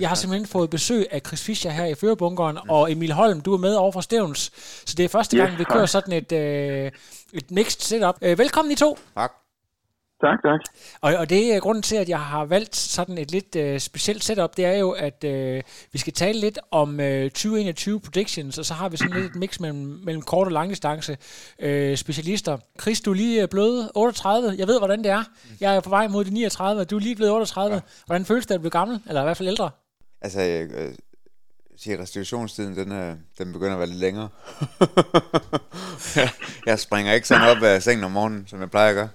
Jeg har simpelthen fået besøg af Chris Fischer her i Førebunkeren, og Emil Holm, du er med over fra Stævns. Så det er første gang, Ja, vi kører sådan et, øh, et mixed setup. Øh, velkommen I to. Tak. Tak, tak. Og, og det er grunden til, at jeg har valgt sådan et lidt øh, specielt setup, det er jo, at øh, vi skal tale lidt om øh, 2021 predictions, og så har vi sådan lidt et mix mellem, mellem kort og langdistance øh, specialister. Chris, du er lige øh, blevet 38. Jeg ved, hvordan det er. Jeg er på vej mod de 39, og du er lige blevet 38. Ja. Hvordan føles det at blive gammel, eller i hvert fald ældre? Altså, jeg øh, siger, restitutionstiden, den, er, den begynder at være lidt længere. jeg, jeg springer ikke sådan op af sengen om morgenen, som jeg plejer at gøre.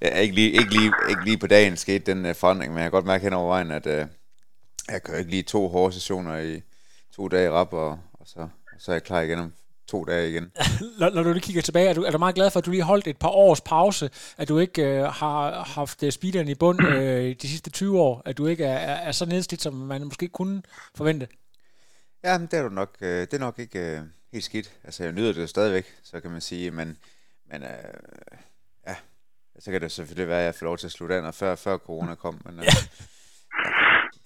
Jeg, ikke, lige, ikke, lige, ikke lige på dagen skete den uh, forandring, men jeg kan godt mærke hen over vejen, at uh, jeg kan jo ikke lige to hårde sessioner i to dage i rap, og, og, så, og så er jeg klar igen om to dage igen. Når, når du lige kigger tilbage, er du, er du meget glad for, at du lige holdt et par års pause, at du ikke øh, har haft øh, speederen i bund øh, de sidste 20 år, at du ikke er, er, er så nedslidt, som man måske kunne forvente? Ja, men det er du nok, øh, det er nok ikke øh, helt skidt. Altså, jeg nyder det jo stadigvæk, så kan man sige, men, men øh, ja, så kan det selvfølgelig være, at jeg får lov til at slutte af, når før, før corona kom, men øh, ja.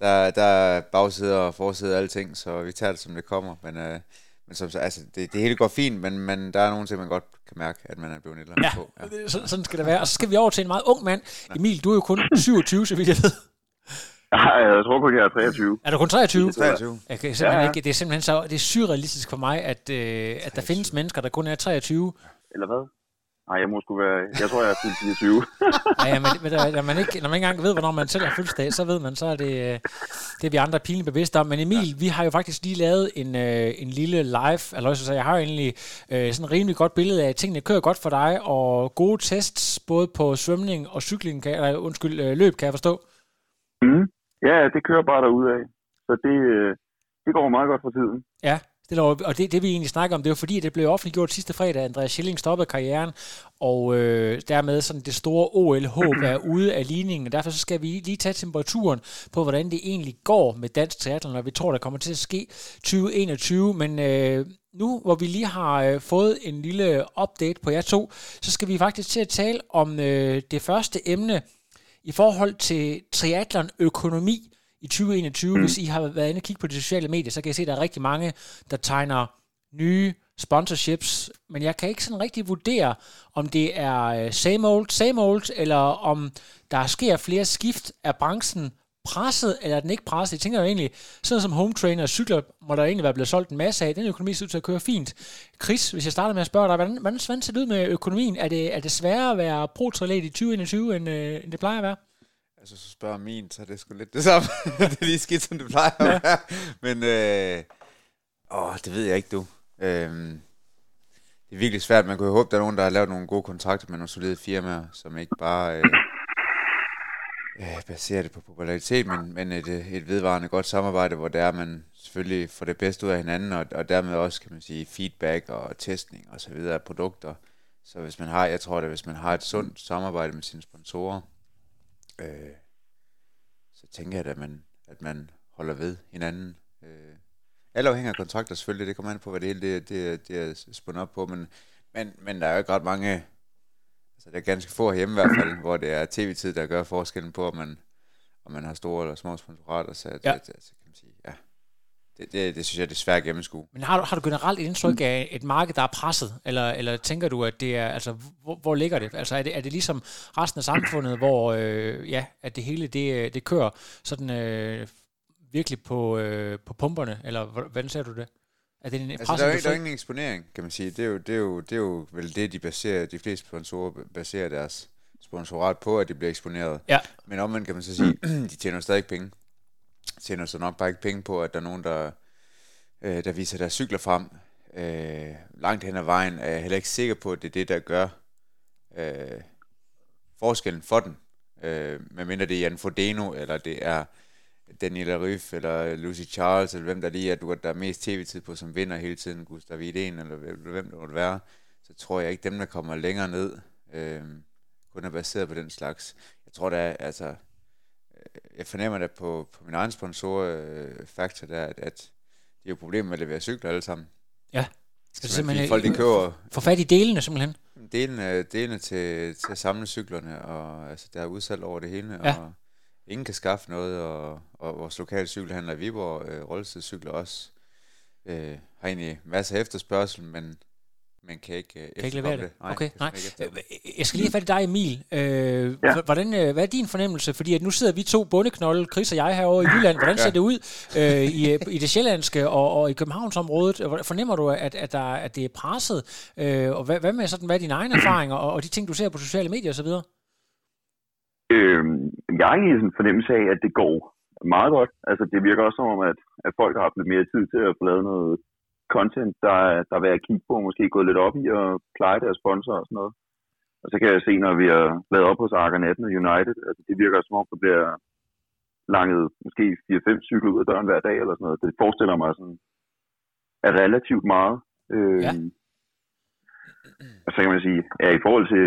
der, der er bagside og forside og alting, så vi tager det, som det kommer, men, øh, men som, så- altså, det, det hele går fint, men, men der er nogle ting, man godt kan mærke, at man er blevet ældre Ja, på. ja. Så, sådan skal det være. Og så skal vi over til en meget ung mand. Emil, du er jo kun 27, så vidt jeg ved. Ej, jeg tror kun, jeg er 23. Er du kun 23? 23. Jeg kan simpelthen Ja, ja. ikke, det er simpelthen så det er surrealistisk for mig, at, øh, at der findes mennesker, der kun er 23. Eller hvad? Nej, jeg må sgu være... Jeg tror, jeg er fyldt 24. Ja, ja, men, men der, når, man ikke, når man ikke engang ved, hvornår man selv har fødselsdag, så ved man, så er det, øh, det er vi andre pinligt bevidste om. Men Emil, vi har jo faktisk lige lavet en, øh, en lille live, eller så jeg har jo egentlig øh, sådan et rimelig godt billede af, at tingene kører godt for dig, og gode tests, både på svømning og cykling, kan, eller undskyld, øh, løb, kan jeg forstå. Mm. Ja, det kører bare derudad. Så det, det går meget godt for tiden. Ja, det er, og det, det vi egentlig snakker om, det jo fordi, det blev offentliggjort sidste fredag, Andreas Schilling stoppede karrieren, og øh, dermed sådan det store OL-håb er ude af ligningen, derfor så skal vi lige tage temperaturen på, hvordan det egentlig går med dansk triathlon, og vi tror, der kommer til at ske 2021, men øh, nu hvor vi lige har øh, fået en lille update på jer to, så skal vi faktisk til at tale om øh, det første emne i forhold til triathlon-økonomi i 2021. Mm. Hvis I har været inde og kigge på de sociale medier, så kan I se, at der er rigtig mange, der tegner nye sponsorships, men jeg kan ikke sådan rigtig vurdere, om det er øh, same old, same old, eller om der sker flere skift af branchen presset, eller er den ikke presset? Jeg tænker jo egentlig, sådan som home trainer og cykler, må der egentlig være blevet solgt en masse af. Den økonomi ser ud til at køre fint. Chris, hvis jeg starter med at spørge dig, hvordan, hvordan, hvordan ser det ud med økonomien? Er det, er det sværere at være pro i 2021, end, øh, end det plejer at være? Altså, så spørger min, så er det sgu lidt det samme. det er lige skidt, som det plejer at være. Men, øh, åh, det ved jeg ikke, du. Øhm, det er virkelig svært. Man kunne jo håbe, der er nogen, der har lavet nogle gode kontrakter med nogle solide firmaer, som ikke bare øh, øh, baserer det på popularitet, men, men et, øh, et vedvarende godt samarbejde, hvor der man selvfølgelig får det bedste ud af hinanden, og, og dermed også, kan man sige, feedback og testning og så videre af produkter. Så hvis man har, jeg tror det, hvis man har et sundt samarbejde med sine sponsorer, øh, så tænker jeg da, at man, at man holder ved hinanden. Øh, alle afhænger af kontrakter selvfølgelig, det kommer an på, hvad det hele det, det, det er spundet op på, men, men, men der er jo ikke ret mange, altså der er ganske få herhjemme i hvert fald, hvor det er tv-tid, der gør forskellen på, om man, om man har store eller små sponsorater, så, ja. det, altså, kan man sige, ja. Det, det, det synes jeg, det er svært at gennemskue. Men har du, har du generelt et indtryk af et marked, der er presset? Eller, eller tænker du, at det er, altså, hvor, hvor ligger det? Altså, er det, er det ligesom resten af samfundet, hvor, øh, ja, at det hele, det, øh, det kører sådan øh, virkelig på, øh, på pumperne? Eller hvor- hvordan ser du det? Er det en Altså, presset der er, jo der er ingen eksponering, kan man sige. Det er jo, det er jo, det er jo vel det, de baserer, de fleste sponsorer baserer deres sponsorat på, at de bliver eksponeret. Ja. Men omvendt kan man så sige, de tjener stadig penge. Tjener så nok bare ikke penge på, at der er nogen, der, øh, der viser deres cykler frem. Øh, langt hen ad vejen er jeg heller ikke sikker på, at det er det, der gør øh, forskellen for den. Øh, medmindre det er Jan Frodeno, eller det er Daniel Ryf, eller Lucy Charles, eller hvem der lige er, du, der er mest tv-tid på, som vinder hele tiden, Gustav Iden, eller hvem det måtte være, så tror jeg ikke, dem, der kommer længere ned, øh, kun er baseret på den slags. Jeg tror, der er, altså, jeg fornemmer det på, på min egen sponsor øh, faktor, der, at, at de har problemer med at levere cykler alle sammen. Ja. Skal simpelthen folk, de køber... Få fat i delene, simpelthen? Delene, delene til, til at samle cyklerne, og altså, der er udsalg over det hele, ja. og ingen kan skaffe noget, og, og vores lokale cykelhandler i Viborg, øh, Rollestedcykler også, øh, har egentlig masser af efterspørgsel, men man kan ikke, uh, kan ikke levere det. det. Nej, okay, nej. Jeg skal lige have fat i dig, Emil. Øh, ja. hvordan, øh, hvad er din fornemmelse? Fordi at nu sidder vi to bundeknolde, Chris og jeg herovre i Jylland. Hvordan ser ja. det ud øh, i, øh, i det sjællandske og, og i Københavnsområdet? Fornemmer du, at, at, der, at det er presset? Øh, og hvad, hvad med sådan, hvad er dine egne erfaringer og, og de ting, du ser på sociale medier osv.? Øh, jeg har egentlig en fornemmelse af, at det går meget godt. Altså, det virker også som om, at, at folk har haft lidt mere tid til at få lavet noget content, der, der er værd at kigge på, og måske gået lidt op i at pleje deres sponsor og sådan noget. Og så kan jeg se, når vi har været op hos Arca 18 og United, altså det virker som om, der bliver langet måske 4-5 cykler ud af døren hver dag eller sådan noget. Det forestiller mig sådan, er relativt meget. Øh, ja. Og så kan man sige, ja, i forhold til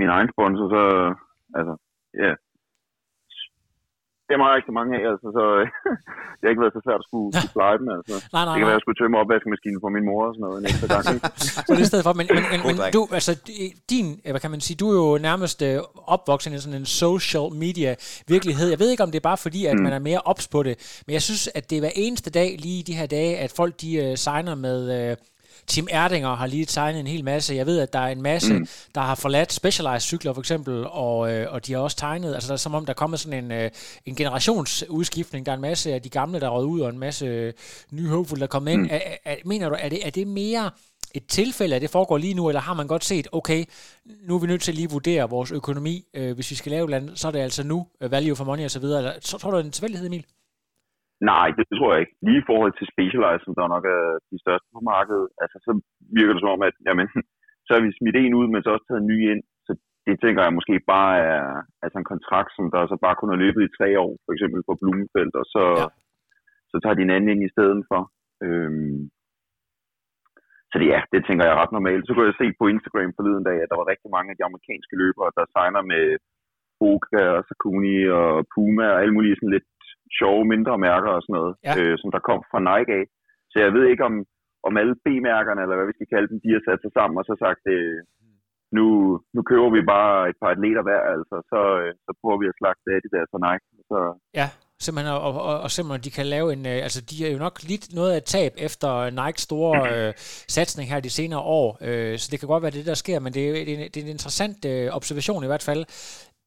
min egen sponsor, så altså, ja, dem har jeg ikke så mange af, altså, så det har ikke været så svært at skulle, skulle pleje dem. Altså. Nej, nej, det kan være, at jeg skulle tømme opvaskemaskinen for min mor og sådan noget en ekstra gang. så det er stedet for, men, men, men, men du, altså, din, hvad kan man sige, du er jo nærmest øh, opvokset i sådan en social media virkelighed. Jeg ved ikke, om det er bare fordi, at mm. man er mere ops på det, men jeg synes, at det er hver eneste dag, lige de her dage, at folk de uh, signer med... Uh, Tim Erdinger har lige tegnet en hel masse. Jeg ved, at der er en masse, mm. der har forladt Specialized cykler for eksempel, og, øh, og de har også tegnet, altså der er som om, der er kommet sådan en, øh, en generationsudskiftning. Der er en masse af de gamle, der er ud, og en masse øh, nye håbfulde, der er kommet ind. Mm. Er, er, mener du, er det, er det mere et tilfælde, at det foregår lige nu, eller har man godt set, okay, nu er vi nødt til at lige vurdere vores økonomi, øh, hvis vi skal lave land, så er det altså nu, value for money osv. Så tror du, det er en tilfældighed, Emil? Nej, det tror jeg ikke. Lige i forhold til Specialized, som der nok er de største på markedet, altså, så virker det som om, at jamen, så har vi smidt en ud, men så også taget en ny ind. Så det tænker jeg måske bare er altså en kontrakt, som der så bare kun har løbet i tre år, for eksempel på Blumenfeldt, og så, ja. så tager de en anden ind i stedet for. Øhm, så det, ja, det tænker jeg er ret normalt. Så kunne jeg se på Instagram forleden dag, at der var rigtig mange af de amerikanske løbere, der signer med Boga og Sakuni og Puma og alle mulige sådan lidt sjove mindre mærker og sådan noget, ja. øh, som der kom fra Nike af. Så jeg ved ikke, om, om alle B-mærkerne, eller hvad vi skal kalde dem, de har sat sig sammen og så sagt, øh, nu, nu køber vi bare et par atleter hver, altså, så, øh, så prøver vi at slagte af de der for Nike. Så, ja, simpelthen, og, og, og simpelthen, de kan lave en, øh, altså de er jo nok lidt noget af tab efter Nikes store øh, satsning her de senere år, øh, så det kan godt være det, der sker, men det er, det er, det er en interessant øh, observation i hvert fald.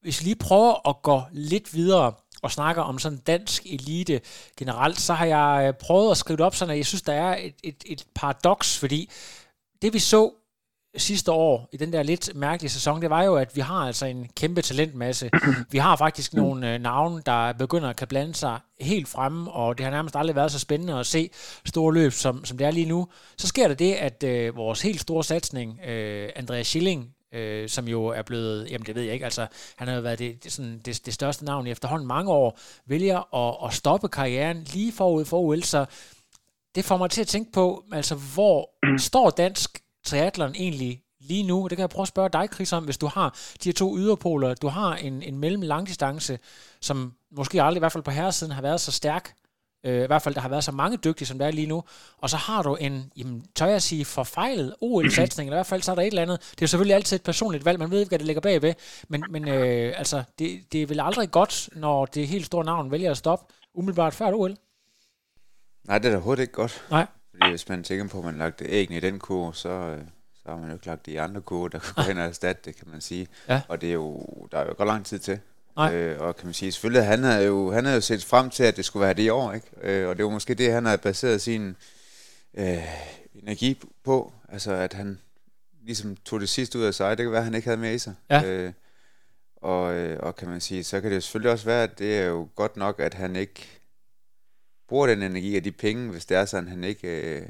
Hvis vi lige prøver at gå lidt videre, og snakker om sådan dansk elite generelt, så har jeg øh, prøvet at skrive det op sådan, at jeg synes, der er et, et, et paradoks, fordi det vi så sidste år i den der lidt mærkelige sæson, det var jo, at vi har altså en kæmpe talentmasse. Vi har faktisk nogle øh, navne, der begynder at kan blande sig helt fremme, og det har nærmest aldrig været så spændende at se store løb, som, som det er lige nu. Så sker der det, at øh, vores helt store satsning, øh, Andreas Schilling, øh, som jo er blevet, jamen det ved jeg ikke, altså han har jo været det, sådan, det, det største navn i efterhånden mange år, vælger at, at stoppe karrieren lige forud for OL, så det får mig til at tænke på, altså hvor står dansk triathlon egentlig lige nu? Det kan jeg prøve at spørge dig, Chris, om, hvis du har de her to yderpoler. Du har en, en mellem-langdistance, som måske aldrig, i hvert fald på herresiden, har været så stærk, Øh, I hvert fald, der har været så mange dygtige, som der er lige nu. Og så har du en, jamen, tør jeg sige, forfejlet OL-satsning. Eller i hvert fald, så er der et eller andet. Det er jo selvfølgelig altid et personligt valg. Man ved ikke, hvad det ligger bagved. Men, men øh, altså, det, det er vel aldrig godt, når det helt store navn vælger at stoppe umiddelbart før OL. Nej, det er da overhovedet ikke godt. Nej. Fordi hvis man tænker på, at man lagt æggene i den kurve, så, øh, så har man jo ikke lagt i andre kurve, der kan gå hen og erstatte det, kan man sige. Ja. Og det er jo, der er jo godt lang tid til. Øh, og kan man sige, selvfølgelig, han har jo, han har jo set frem til, at det skulle være det i år, ikke? Øh, og det var måske det, han har baseret sin øh, energi på, altså at han ligesom tog det sidste ud af sig, det kan være, at han ikke havde med i sig. Ja. Øh, og, øh, og kan man sige, så kan det selvfølgelig også være, at det er jo godt nok, at han ikke bruger den energi og de penge, hvis det er sådan, han ikke øh,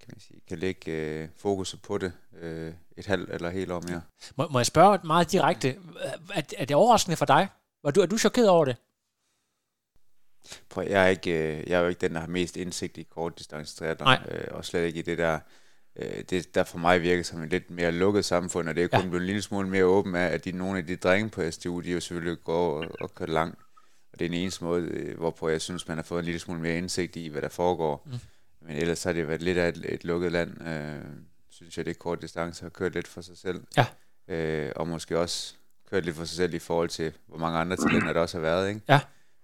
kan, man sige, kan lægge øh, fokus på det øh, et halvt eller helt år mere. Må, må jeg spørge meget direkte, er, er det overraskende for dig? Var du, er du chokeret over det? Prøv, jeg, er ikke, øh, jeg er jo ikke den, der har mest indsigt i kortdistancetriathlon, øh, og slet ikke i det der, øh, det der for mig virker som et lidt mere lukket samfund, og det er kun ja. blevet en lille smule mere åben af, at de, nogle af de drenge på STU, de jo selvfølgelig går og, og kører langt, og det er en eneste måde, øh, hvorpå jeg synes, man har fået en lille smule mere indsigt i, hvad der foregår. Mm. Men ellers har det været lidt af et, et lukket land, øh, synes jeg, det kort distance har kørt lidt for sig selv. Ja. Øh, og måske også kørt lidt for sig selv i forhold til, hvor mange andre talenter der også har været, ikke? Ja.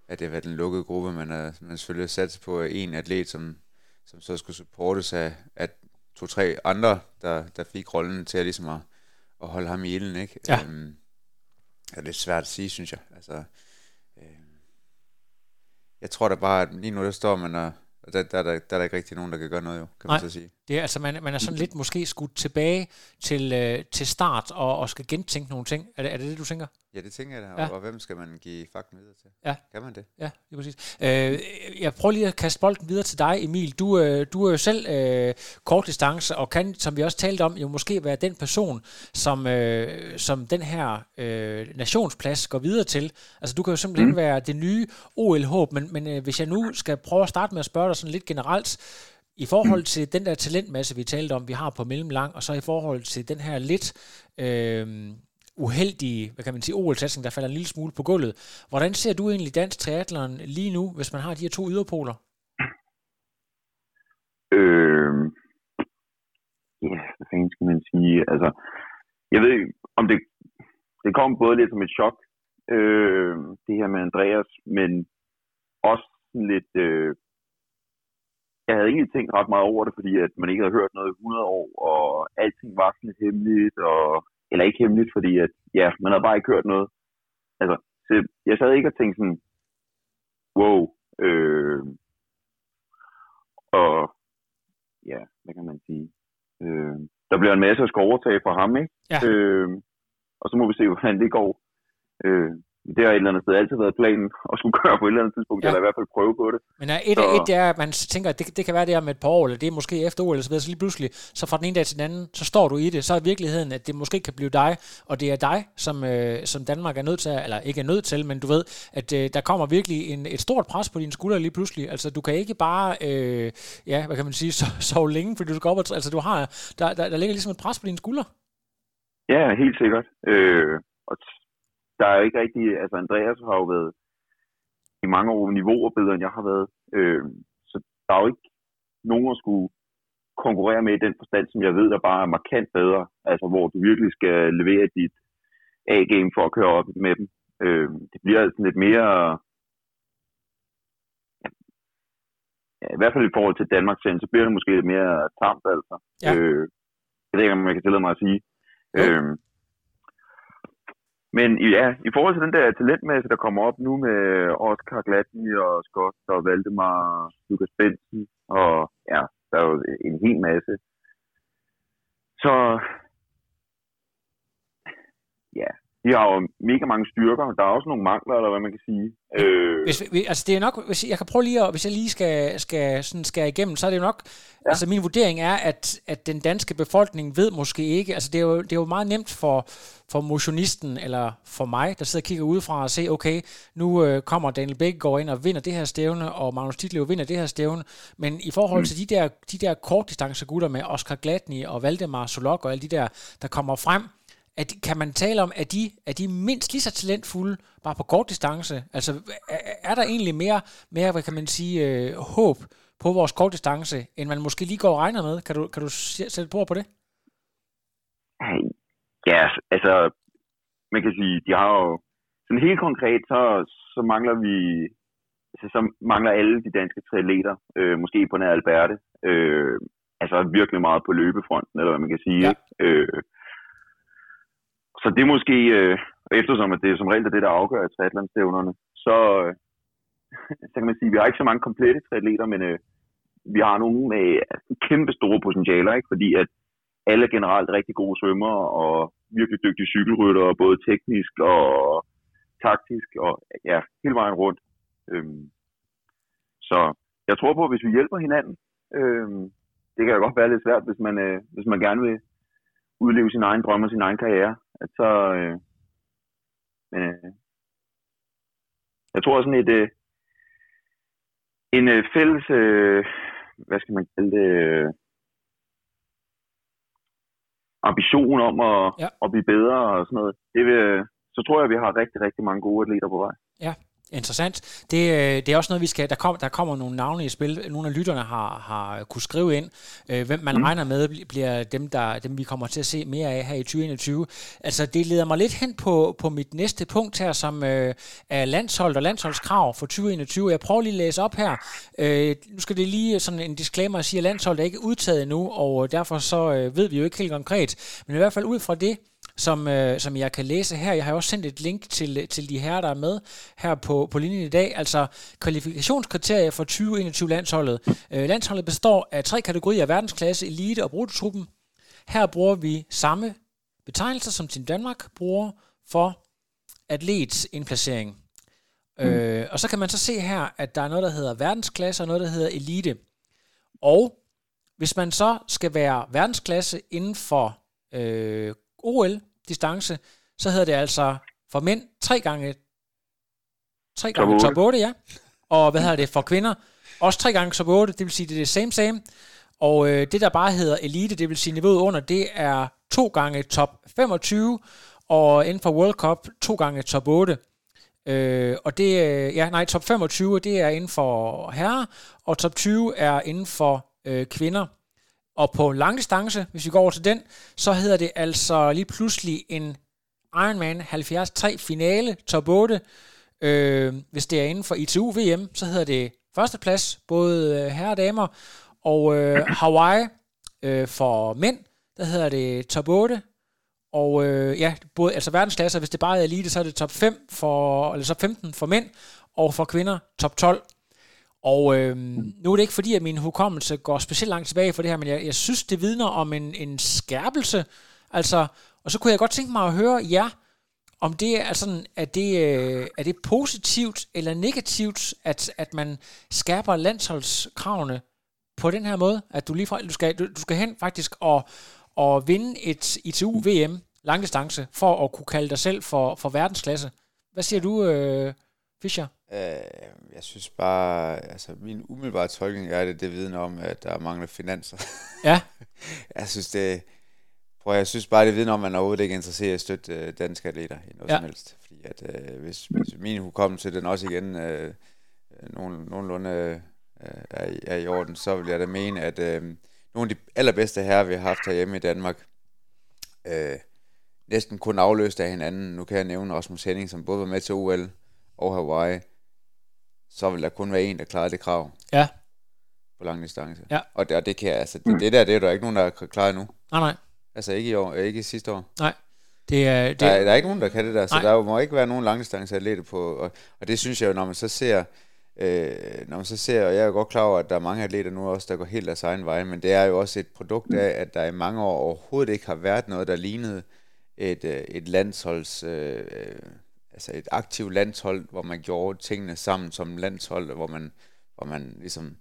At det har været en lukket gruppe, man har, man selvfølgelig sat på en atlet, som, som så skulle supportes af, at to-tre andre, der, der fik rollen til at, ligesom at, at holde ham i ilden, ikke? Ja. Øhm, det er svært at sige, synes jeg. Altså, øh, jeg tror da bare, at lige nu der står man og, og der, der, der, der er der ikke rigtig nogen, der kan gøre noget, jo, kan Nej. man så sige. Det er, altså, man, man er sådan lidt måske skudt tilbage til, øh, til start og, og skal gentænke nogle ting. Er det, er det det, du tænker? Ja, det tænker jeg da. Ja. Og, hvem skal man give fakten videre til? Ja. Kan man det? Ja, lige præcis. Øh, jeg prøver lige at kaste bolden videre til dig, Emil. Du, øh, du er jo selv øh, kort distance, og kan, som vi også talte om, jo måske være den person, som, øh, som den her øh, nationsplads går videre til. Altså, du kan jo simpelthen mm. være det nye OL-håb, men, men øh, hvis jeg nu skal prøve at starte med at spørge dig sådan lidt generelt, i forhold til den der talentmasse, vi talte om, vi har på mellemlang, og så i forhold til den her lidt øh, uheldige, hvad kan man sige, OL-satsning, der falder en lille smule på gulvet. Hvordan ser du egentlig dansk triathlon lige nu, hvis man har de her to yderpoler? Øh, ja, hvad fanden skal man sige? Altså, jeg ved ikke, om det, det kom både lidt som et chok, øh, det her med Andreas, men også lidt, øh, jeg havde egentlig tænkt ret meget over det, fordi at man ikke havde hørt noget i 100 år, og alting var sådan lidt hemmeligt, og, eller ikke hemmeligt, fordi at, ja, man havde bare ikke hørt noget. Altså, så jeg sad ikke og tænkte sådan, wow, øh, og ja, hvad kan man sige? Øh, der bliver en masse at skal overtage for ham, ikke? Ja. Øh, og så må vi se, hvordan det går. Øh, det har et eller andet sted altid været planen at skulle gøre på et eller andet tidspunkt, Ja. eller i hvert fald prøve på det. Men er et, Så- et det er, at man tænker, at det, det kan være det om et par år, eller det er måske efter OL, eller så, videre, så lige pludselig, så fra den ene dag til den anden, så står du i det, så er virkeligheden, at det måske kan blive dig, og det er dig, som, øh, som Danmark er nødt til, eller ikke er nødt til, men du ved, at øh, der kommer virkelig en, et stort pres på dine skuldre lige pludselig. Altså, du kan ikke bare, øh, ja, hvad kan man sige, so- sove længe, fordi du skal op og, altså, du har, der, der, der ligger ligesom et pres på dine skuldre. Ja, helt sikkert. Øh, og der er ikke rigtig, altså Andreas har jo været i mange år niveauer bedre, end jeg har været. Øh, så der er jo ikke nogen at skulle konkurrere med i den forstand, som jeg ved, der bare er markant bedre. Altså hvor du virkelig skal levere dit A-game for at køre op med dem. Øh, det bliver sådan lidt mere, ja, i hvert fald i forhold til Danmark, så bliver det måske lidt mere tamt, altså. Ja. Øh, jeg ved ikke, om jeg kan tillade mig at sige. Jo. Øhm, men ja, i forhold til den der talentmasse, der kommer op nu med Oscar Gladney og Scott og Valdemar, Lukas Benson, og ja, der er jo en hel masse. Så ja, de har jo mega mange styrker. Der er også nogle mangler, eller hvad man kan sige. Øh, Hvis, vi- altså det er nok, hvis jeg kan prøve lige at, hvis jeg lige skal, skal sådan skære igennem, så er det jo nok, ja. altså min vurdering er, at, at den danske befolkning ved måske ikke, altså det er jo, det er jo meget nemt for, for motionisten, eller for mig, der sidder og kigger udefra og se, okay, nu øh, kommer Daniel Bækkegaard ind og vinder det her stævne, og Magnus Ditlev vinder det her stævne, men i forhold til de der, de der kortdistancegutter med Oscar Gladney og Valdemar Solok og alle de der, der kommer frem, at, kan man tale om, at de, er de mindst lige så talentfulde, bare på kort distance? Altså, er, er der egentlig mere, mere, hvad kan man sige, øh, håb på vores kort distance, end man måske lige går og regner med? Kan du, kan du sætte på på det? Ja, altså, man kan sige, de har jo, sådan helt konkret, så, så mangler vi, altså, så mangler alle de danske triatleter, øh, måske på nær Alberte, øh, altså virkelig meget på løbefronten, eller hvad man kan sige. Ja. ikke? Øh, så det er måske, øh, eftersom at det som regel er det, der afgør triathlonstævnerne, så, øh, så kan man sige, at vi har ikke så mange komplette triatleter, men øh, vi har nogle med kæmpe store potentialer, ikke? fordi at alle er generelt rigtig gode svømmer og virkelig dygtige cykelryttere, både teknisk og taktisk og ja, hele vejen rundt. Øhm, så jeg tror på, at hvis vi hjælper hinanden, øhm, det kan jo godt være lidt svært, hvis man, øh, hvis man gerne vil udleve sin egen drømme og sin egen karriere. At så, øh, men, øh, jeg tror sådan et, øh, en øh, fælles, øh, hvad skal man kalde det, øh, ambition om at, Ja. at blive bedre og sådan noget, det vil, så tror jeg, at vi har rigtig, rigtig mange gode atleter på vej. Ja, interessant. Det, øh, det er også noget, vi skal... Der, kom, der kommer nogle navne i spil. Nogle af lytterne har, har kunne skrive ind, øh, hvem man mm. regner med bl- bliver dem, der, dem, vi kommer til at se mere af her i 2021. Altså, det leder mig lidt hen på, på mit næste punkt her, som øh, er landshold og landsholdskrav for 2021. Jeg prøver lige at læse op her. Øh, nu skal det lige sådan en disclaimer at sige, at landsholdet er ikke udtaget endnu, og derfor så øh, ved vi jo ikke helt konkret. Men i hvert fald ud fra det, som, øh, som jeg kan læse her. Jeg har også sendt et link til, til de her, der er med her på, på linjen i dag. Altså kvalifikationskriterier for 2021-landsholdet. Øh, landsholdet består af tre kategorier. Verdensklasse, elite og brutotruppen. Her bruger vi samme betegnelser, som Team Danmark bruger for atletindplacering. Mm. Øh, og så kan man så se her, at der er noget, der hedder verdensklasse og noget, der hedder elite. Og hvis man så skal være verdensklasse inden for øh, OL-distance, så hedder det altså for mænd tre gange, tre Top gange otte. top 8, ja. Og hvad hedder det for kvinder? Også tre gange top 8, det vil sige, det er det same same. Og øh, det, der bare hedder elite, det vil sige niveauet under, det er to gange top 25, og inden for World Cup to gange top 8. Øh, og det, øh, ja, nej, top 25, det er inden for herrer, og top 20 er inden for øh, kvinder. Og på lang distance, hvis vi går over til den, så hedder det altså lige pludselig en Ironman 73 finale, top 8. Øh, hvis det er inden for ITU VM, så hedder det førsteplads, både øh, herre og damer. Og øh, Hawaii øh, for mænd, der hedder det top 8. Og øh, ja, både, altså verdensklasser, hvis det bare er elite, så er det top 5 for, eller top 15 for mænd, og for kvinder top 12. Og øh, nu er det ikke fordi, at min hukommelse går specielt langt tilbage for det her, men jeg, jeg synes, det vidner om en, en skærpelse. Altså, og så kunne jeg godt tænke mig at høre jer, om det er sådan, er det, øh, er det positivt eller negativt, at, at man skærper landsholdskravene på den her måde? At du lige fra, du skal, du, du skal hen faktisk og, og vinde et ITU-VM langdistance, for at kunne kalde dig selv for, for verdensklasse. Hvad siger du, øh, Fischer? Øh, jeg synes bare, altså min umiddelbare tolkning er det, det vidner om, at der mangler finanser. Ja. jeg synes det, prøv, jeg synes bare, det vidner om, at man overhovedet ikke er interesseret i at støtte øh, danske atleter i noget Ja. som helst. Fordi at, øh, hvis, hvis min hukommelse den også igen øh, øh, nogen, nogenlunde øh, er, i- er i orden, så vil jeg da mene, at øh, nogle af de allerbedste herrer, vi har haft herhjemme i Danmark, øh, næsten kun afløst af hinanden. Nu kan jeg nævne Rasmus Henning, som både var med til OL og Hawaii. Så vil der kun være en, der klarer det krav Ja. på lang distance. Ja. Og det, og det kan jeg, altså, det, det der, det er der ikke nogen, der har klaret endnu. Nej, nej. Altså ikke i år, øh, ikke i sidste år. Nej. Det er, det, Der, er- der er ikke nogen, der kan det der, så Nej. der må ikke være nogen langdistanceatleter på, og, og det synes jeg jo, når man så ser, øh, når man så ser, og jeg er jo godt klar over, at der er mange atleter nu også, der går helt deres egen vej, men det er jo også et produkt af, at der i mange år overhovedet ikke har været noget, der lignede et, øh, et landsholds, øh, altså et aktivt landshold, hvor man gjorde tingene sammen som landshold, hvor man, hvor man ligesom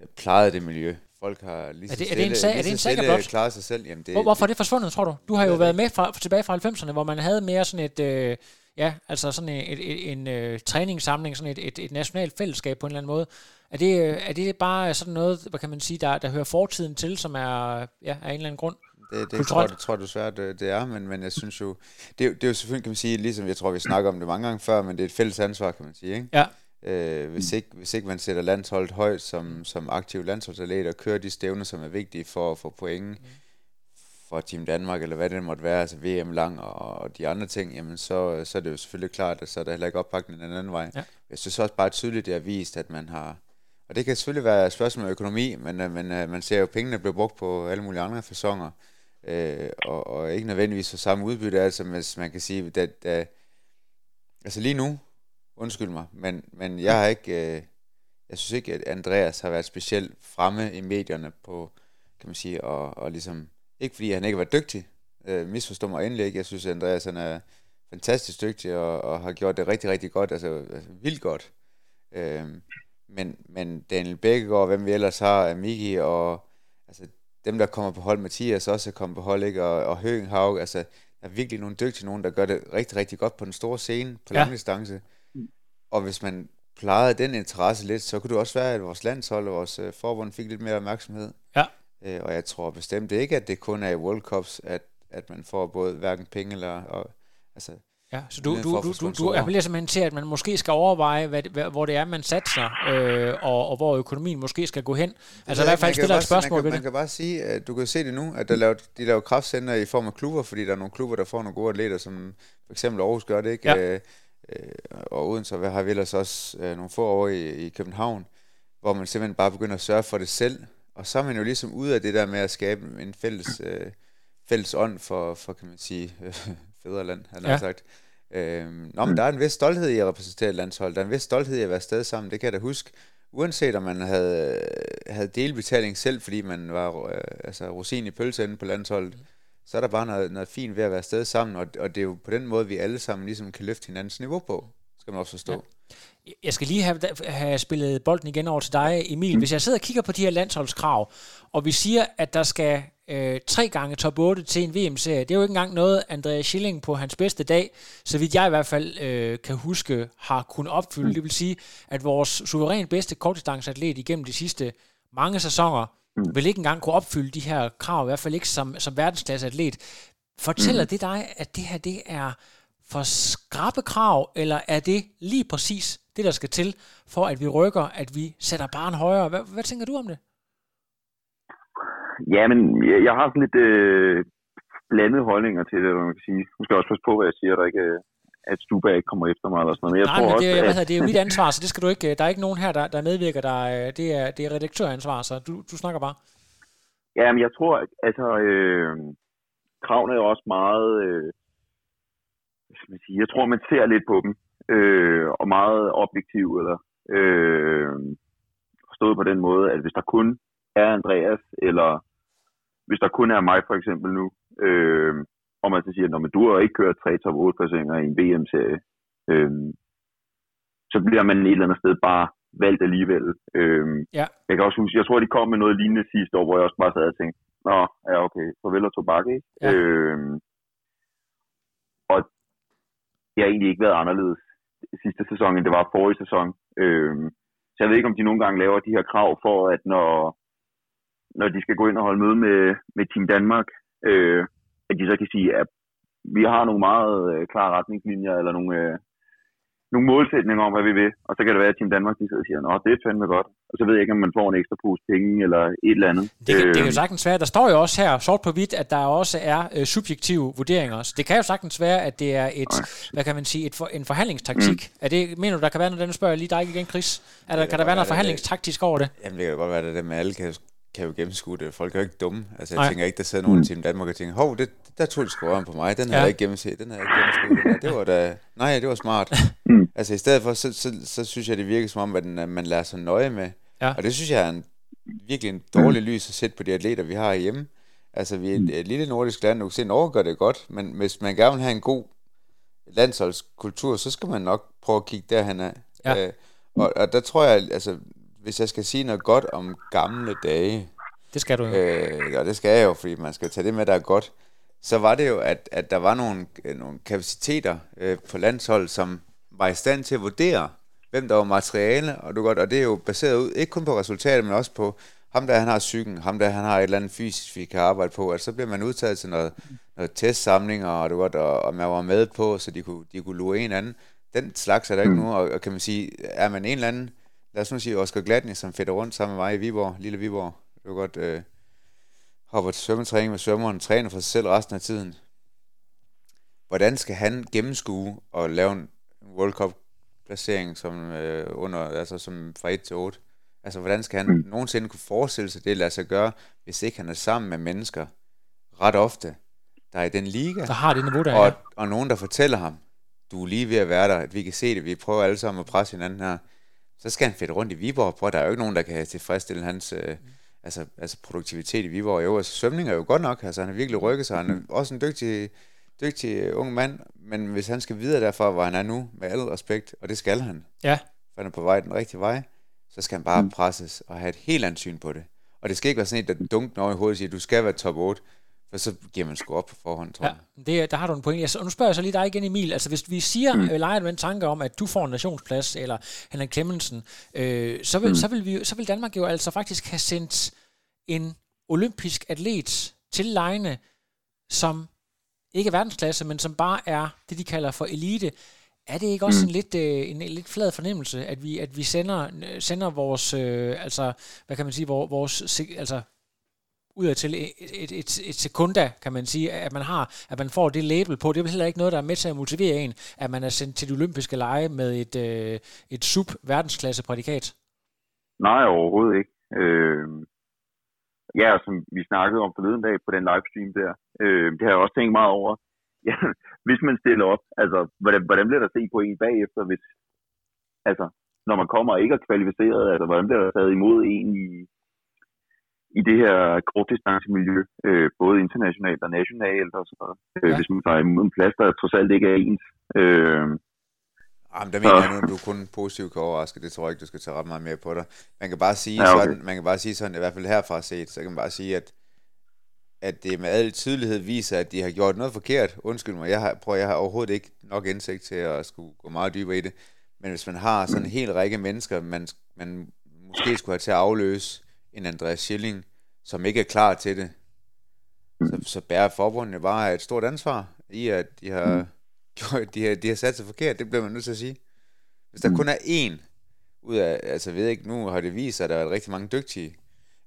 øh, plejede det miljø. Folk har lige Er så det- er det en stille, sag- er lige det en stille blot? klaret sig selv. Jamen, det, Hvor, hvorfor er det forsvundet, tror du? Du har jo er været med fra, tilbage fra 90'erne, hvor man havde mere sådan et, øh, ja, altså sådan et, et, et, en øh, træningssamling, sådan et, et, et nationalt fællesskab på en eller anden måde. Er det, øh, er det bare sådan noget, hvad kan man sige, der, der hører fortiden til, som er, ja, af en eller anden grund? Det, det tror, det tror jeg desværre, det, det er, men, men jeg synes jo, det, er jo- det er jo selvfølgelig, kan man sige, ligesom jeg tror, vi snakker om det mange gange før, men det er et fælles ansvar, kan man sige, ikke? Ja. Øh, hvis, ikke, hvis ikke man sætter landsholdet højt som, som aktiv landsholdsatlet og kører de stævner, som er vigtige for at få point for Team Danmark, eller hvad det måtte være, altså VM lang og, og de andre ting, jamen så, så er det jo selvfølgelig klart, at så er der heller ikke opbakning den anden vej. Ja. Jeg synes også bare tydeligt, det har vist, at man har, og det kan selvfølgelig være et spørgsmål om økonomi, men, øh, men øh, man ser jo, at pengene bliver brugt på alle mulige andre fasonger, øh, og, og ikke nødvendigvis for samme udbytte, altså hvis man kan sige, at, da, altså lige nu, undskyld mig, men, men jeg har ikke, øh, jeg synes ikke, at Andreas har været specielt fremme i medierne på, kan man sige, og, og ligesom, ikke fordi han ikke var dygtig, øh, misforstå mig endelig ikke, jeg synes, at Andreas han er fantastisk dygtig, og, og har gjort det rigtig, rigtig godt, altså, altså vildt godt. Øh, men, men Daniel Bækkegaard, hvem vi ellers har, Miki og altså, dem, der kommer på hold, Mathias også er kommet på hold, ikke? Og, og Høgenhaug, altså, der er virkelig nogle dygtige nogen, der gør det rigtig, rigtig godt på den store scene, på Ja. lang distance. Og hvis man plejede den interesse lidt, så kunne det også være, at vores landshold og vores øh, forbund fik lidt mere opmærksomhed. Ja. Øh, og jeg tror bestemt ikke, at det kun er i World Cups, at, at man får både hverken penge eller... Og, altså, Ja, så du, muligheden du, du, du, du appellerer simpelthen til, at man måske skal overveje, hvad, hvad, hvor det er, man satser, øh, og, og hvor økonomien måske skal gå hen. Altså i hvert fald stiller et spørgsmål man ved kan, det. man kan bare sige, at du kan se det nu, at der laver, de laver kraftcenter i form af klubber, fordi der er nogle klubber, der får nogle gode atleter, som for eksempel Aarhus gør det, ikke? Ja. Øh, øh, og Odense hvad har vi ellers også øh, nogle få år i, i København, hvor man simpelthen bare begynder at sørge for det selv. Og så er man jo ligesom ude af det der med at skabe en fælles, øh, fælles ånd for, for, kan man sige, øh, fædreland, han har Ja. sagt. Øhm, nå, men der er en vis stolthed i at repræsentere et landshold. Der er en vis stolthed i at være afsted sammen. Det kan jeg da huske. Uanset om man havde, havde delbetaling selv, fordi man var øh, altså, rosin i pølseenden på landsholdet, så er der bare noget, noget fint ved at være afsted sammen, og, og det er jo på den måde, vi alle sammen ligesom kan løfte hinandens niveau på, skal man også forstå. Ja. Jeg skal lige have, have spillet bolden igen over til dig, Emil. Hvis jeg sidder og kigger på de her landsholdskrav, og vi siger, at der skal øh, tre gange top 8 til en VM-serie, det er jo ikke engang noget, Andreas Schilling på hans bedste dag, så vidt jeg i hvert fald øh, kan huske, har kunnet opfylde. Det vil sige, at vores suverænt bedste kortdistanceatlet igennem de sidste mange sæsoner, vil ikke engang kunne opfylde de her krav, i hvert fald ikke som, som verdensklasseatlet. Fortæller det dig, at det her det er for skrappe krav, eller er det lige præcis det, der skal til, for at vi rykker, at vi sætter barn højere? Hvad, hvad tænker du om det? Ja, men jeg, jeg har sådan lidt øh, blandede holdninger til det, man kan sige. Nu skal jeg også passe på, hvad jeg siger, der ikke, øh, at Stuba ikke kommer efter mig eller sådan noget. Men jeg Nej, tror men også, det, er- hvad at, det er jo mit ansvar, så det skal du ikke. Der er ikke nogen her, der, der medvirker. Der, er- det, er, det er redaktøransvar, så du, du snakker bare. Ja, men jeg tror, at altså, øh, kravene er også meget, øh, hvad skal man sige, jeg tror, man ser lidt på dem, øh, og meget objektiv, eller øh, forstået på den måde, at hvis der kun er Andreas, eller hvis der kun er mig for eksempel nu, øh, og man så siger, at du har ikke kørt tre top 8 placeringer i en VM-serie, øh, så bliver man et eller andet sted bare valgt alligevel. Øh, Ja. jeg kan også huske, jeg tror, de kom med noget lignende sidste år, hvor jeg også bare sad og tænkte, nå, ja okay, farvel og tobak, ikke? Ja. Øhm, og det har egentlig ikke været anderledes sidste sæson, end det var forrige sæson. Øh, så jeg ved ikke, om de nogle gange laver de her krav for, at når, når de skal gå ind og holde møde med, med Team Danmark, øh, at de så kan sige, at vi har nogle meget øh, klare retningslinjer, eller nogle, øh, nogle målsætninger om, hvad vi vil. Og så kan det være, at Team Danmark de sidder og siger, nå, det er fandme godt. Og så ved jeg ikke, om man får en ekstra pose penge, eller et eller andet. Det kan, det kan Øhm, jo sagtens være, der står jo også her, sort på hvidt, at der også er øh, subjektive vurderinger. Så det kan jo sagtens være, at det er et, hvad kan man sige, et for, en forhandlingstaktik. Mm. Er det, mener du, der kan være noget, den spørger jeg lige dig igen, Chris? Er der, kan kan der være noget forhandlingstaktisk over det? Jamen, det kan godt være, det der med, alle kan, kan jo gennemskue det. Folk er jo ikke dumme. Altså, jeg Nej. Tænker ikke, der sidder nogen i Team Danmark og tænker, hov, det, der tog de sgu røven på mig. Den havde Ja. jeg ikke gennemset. Den havde jeg ikke gennemskuet. Det var da... Nej, det var smart. Mm. Altså, i stedet for, så, så, så synes jeg, det virker som om, at den, at man lader sig nøje med. Ja. Og det synes jeg er en, virkelig en dårlig lys at sætte på de atleter, vi har hjemme. Altså, vi er et, et lille nordisk land, du kan se, Norge gør det godt, men hvis man gerne vil have en god landsholdskultur, så skal man nok prøve at kigge derhen af. Ja. Øh, og, og der tror jeg, altså, hvis jeg skal sige noget godt om gamle dage, Det skal du jo. øh, og det skal jeg jo, fordi man skal tage det med, der er godt, så var det jo, at, at der var nogle, øh, nogle kapaciteter øh, på landshold, som var i stand til at vurdere, hvem der var materiale, og, du godt, og det er jo baseret ud, ikke kun på resultater, men også på ham der, han har psyken, ham der, han har et eller andet fysisk, vi kan arbejde på, at så bliver man udtaget til noget, noget testsamlinger, og, du godt, og, og man var med på, så de kunne, de kunne lure en anden. Den slags er der ikke nu, og, og kan man sige, er man en eller anden, lad os nu sige Oscar Gladney, som fætter rundt sammen med mig i Viborg, lille Viborg, du godt, øh, hopper til svømmetræning med svømmeren, træner for sig selv resten af tiden. Hvordan skal han gennemskue og lave en World Cup placering som øh, under altså som fra 1 til 8? Altså hvordan skal han mm. nogensinde kunne forestille sig det lade sig gøre, hvis ikke han er sammen med mennesker ret ofte, der er i den liga, Der har det niveau, der og, er. og nogen der fortæller ham, du er lige ved at være der, at vi kan se det, vi prøver alle sammen at presse hinanden her, så skal han fedte rundt i Viborg, på der er jo ikke nogen, der kan tilfredsstille hans øh, altså, altså produktivitet i Viborg. Jo, altså svømning er jo godt nok, altså han har virkelig rykket sig, han er også en dygtig, dygtig øh, ung mand, men hvis han skal videre derfra, hvor han er nu, med al respekt, og det skal han, Ja. for han er på vej den rigtige vej, så skal han bare mm. presses og have et helt andet syn på det. Og det skal ikke være sådan et, der dunker over i hovedet og siger, du skal være top 8. For så giver man sgu op på forhånd, tror Ja, jeg. det, der har du en point. Jeg, nu spørger jeg så lige dig igen, Emil. Altså, hvis vi siger, mm. øh, leger med en tanke om, at du får en nationsplads, eller Henrik Clemmensen, øh, så, vil, mm. så, vil vi, så vil Danmark jo altså faktisk have sendt en olympisk atlet til lejene, som ikke er verdensklasse, men som bare er det, de kalder for elite. Er det ikke også mm. en, lidt, øh, en, en lidt flad fornemmelse, at vi, at vi sender, sender vores, øh, altså, hvad kan man sige, vores, altså, ud til et, et, et, et sekunda, kan man sige, at man har, at man får det label på. Det er heller ikke noget, der er med til at motivere en, at man er sendt til de olympiske lege med et, øh, et sub-verdensklasse prædikat. Nej, overhovedet ikke. Øh, ja, som vi snakkede om forleden dag på den livestream der, øh, det har jeg også tænkt meget over. Ja, hvis man stiller op, altså, hvordan, hvordan bliver der set på en bagefter, hvis, altså, når man kommer og ikke er kvalificeret, altså, hvordan bliver der taget imod en i, i det her kortdistancemiljø, øh, både internationalt og nationalt og sådan noget, øh, Ja. hvis man tager imod en plads, der trods alt ikke er ens. Øh, Jamen, der mener jeg nu, at du kun positivt kan overraske. Det tror jeg ikke, du skal tage ret meget mere på dig. Man kan bare sige, Ja, okay. sådan, man kan bare sige sådan, i hvert fald herfra set, så kan man bare sige, at, at det med al tydelighed viser, at de har gjort noget forkert. Undskyld mig, jeg har, prøv, jeg har overhovedet ikke nok indsigt til at skulle gå meget dybere i det. Men hvis man har sådan en hel række mennesker, man, man måske skulle have til at afløse en Andreas Schilling, som ikke er klar til det, så, så bærer forbundene bare et stort ansvar i, at de har, gjort, de har, de har sat sig forkert. Det bliver man nødt til at sige. Hvis der kun er én ud af, altså ved ikke, nu har det vist sig, at der er rigtig mange dygtige,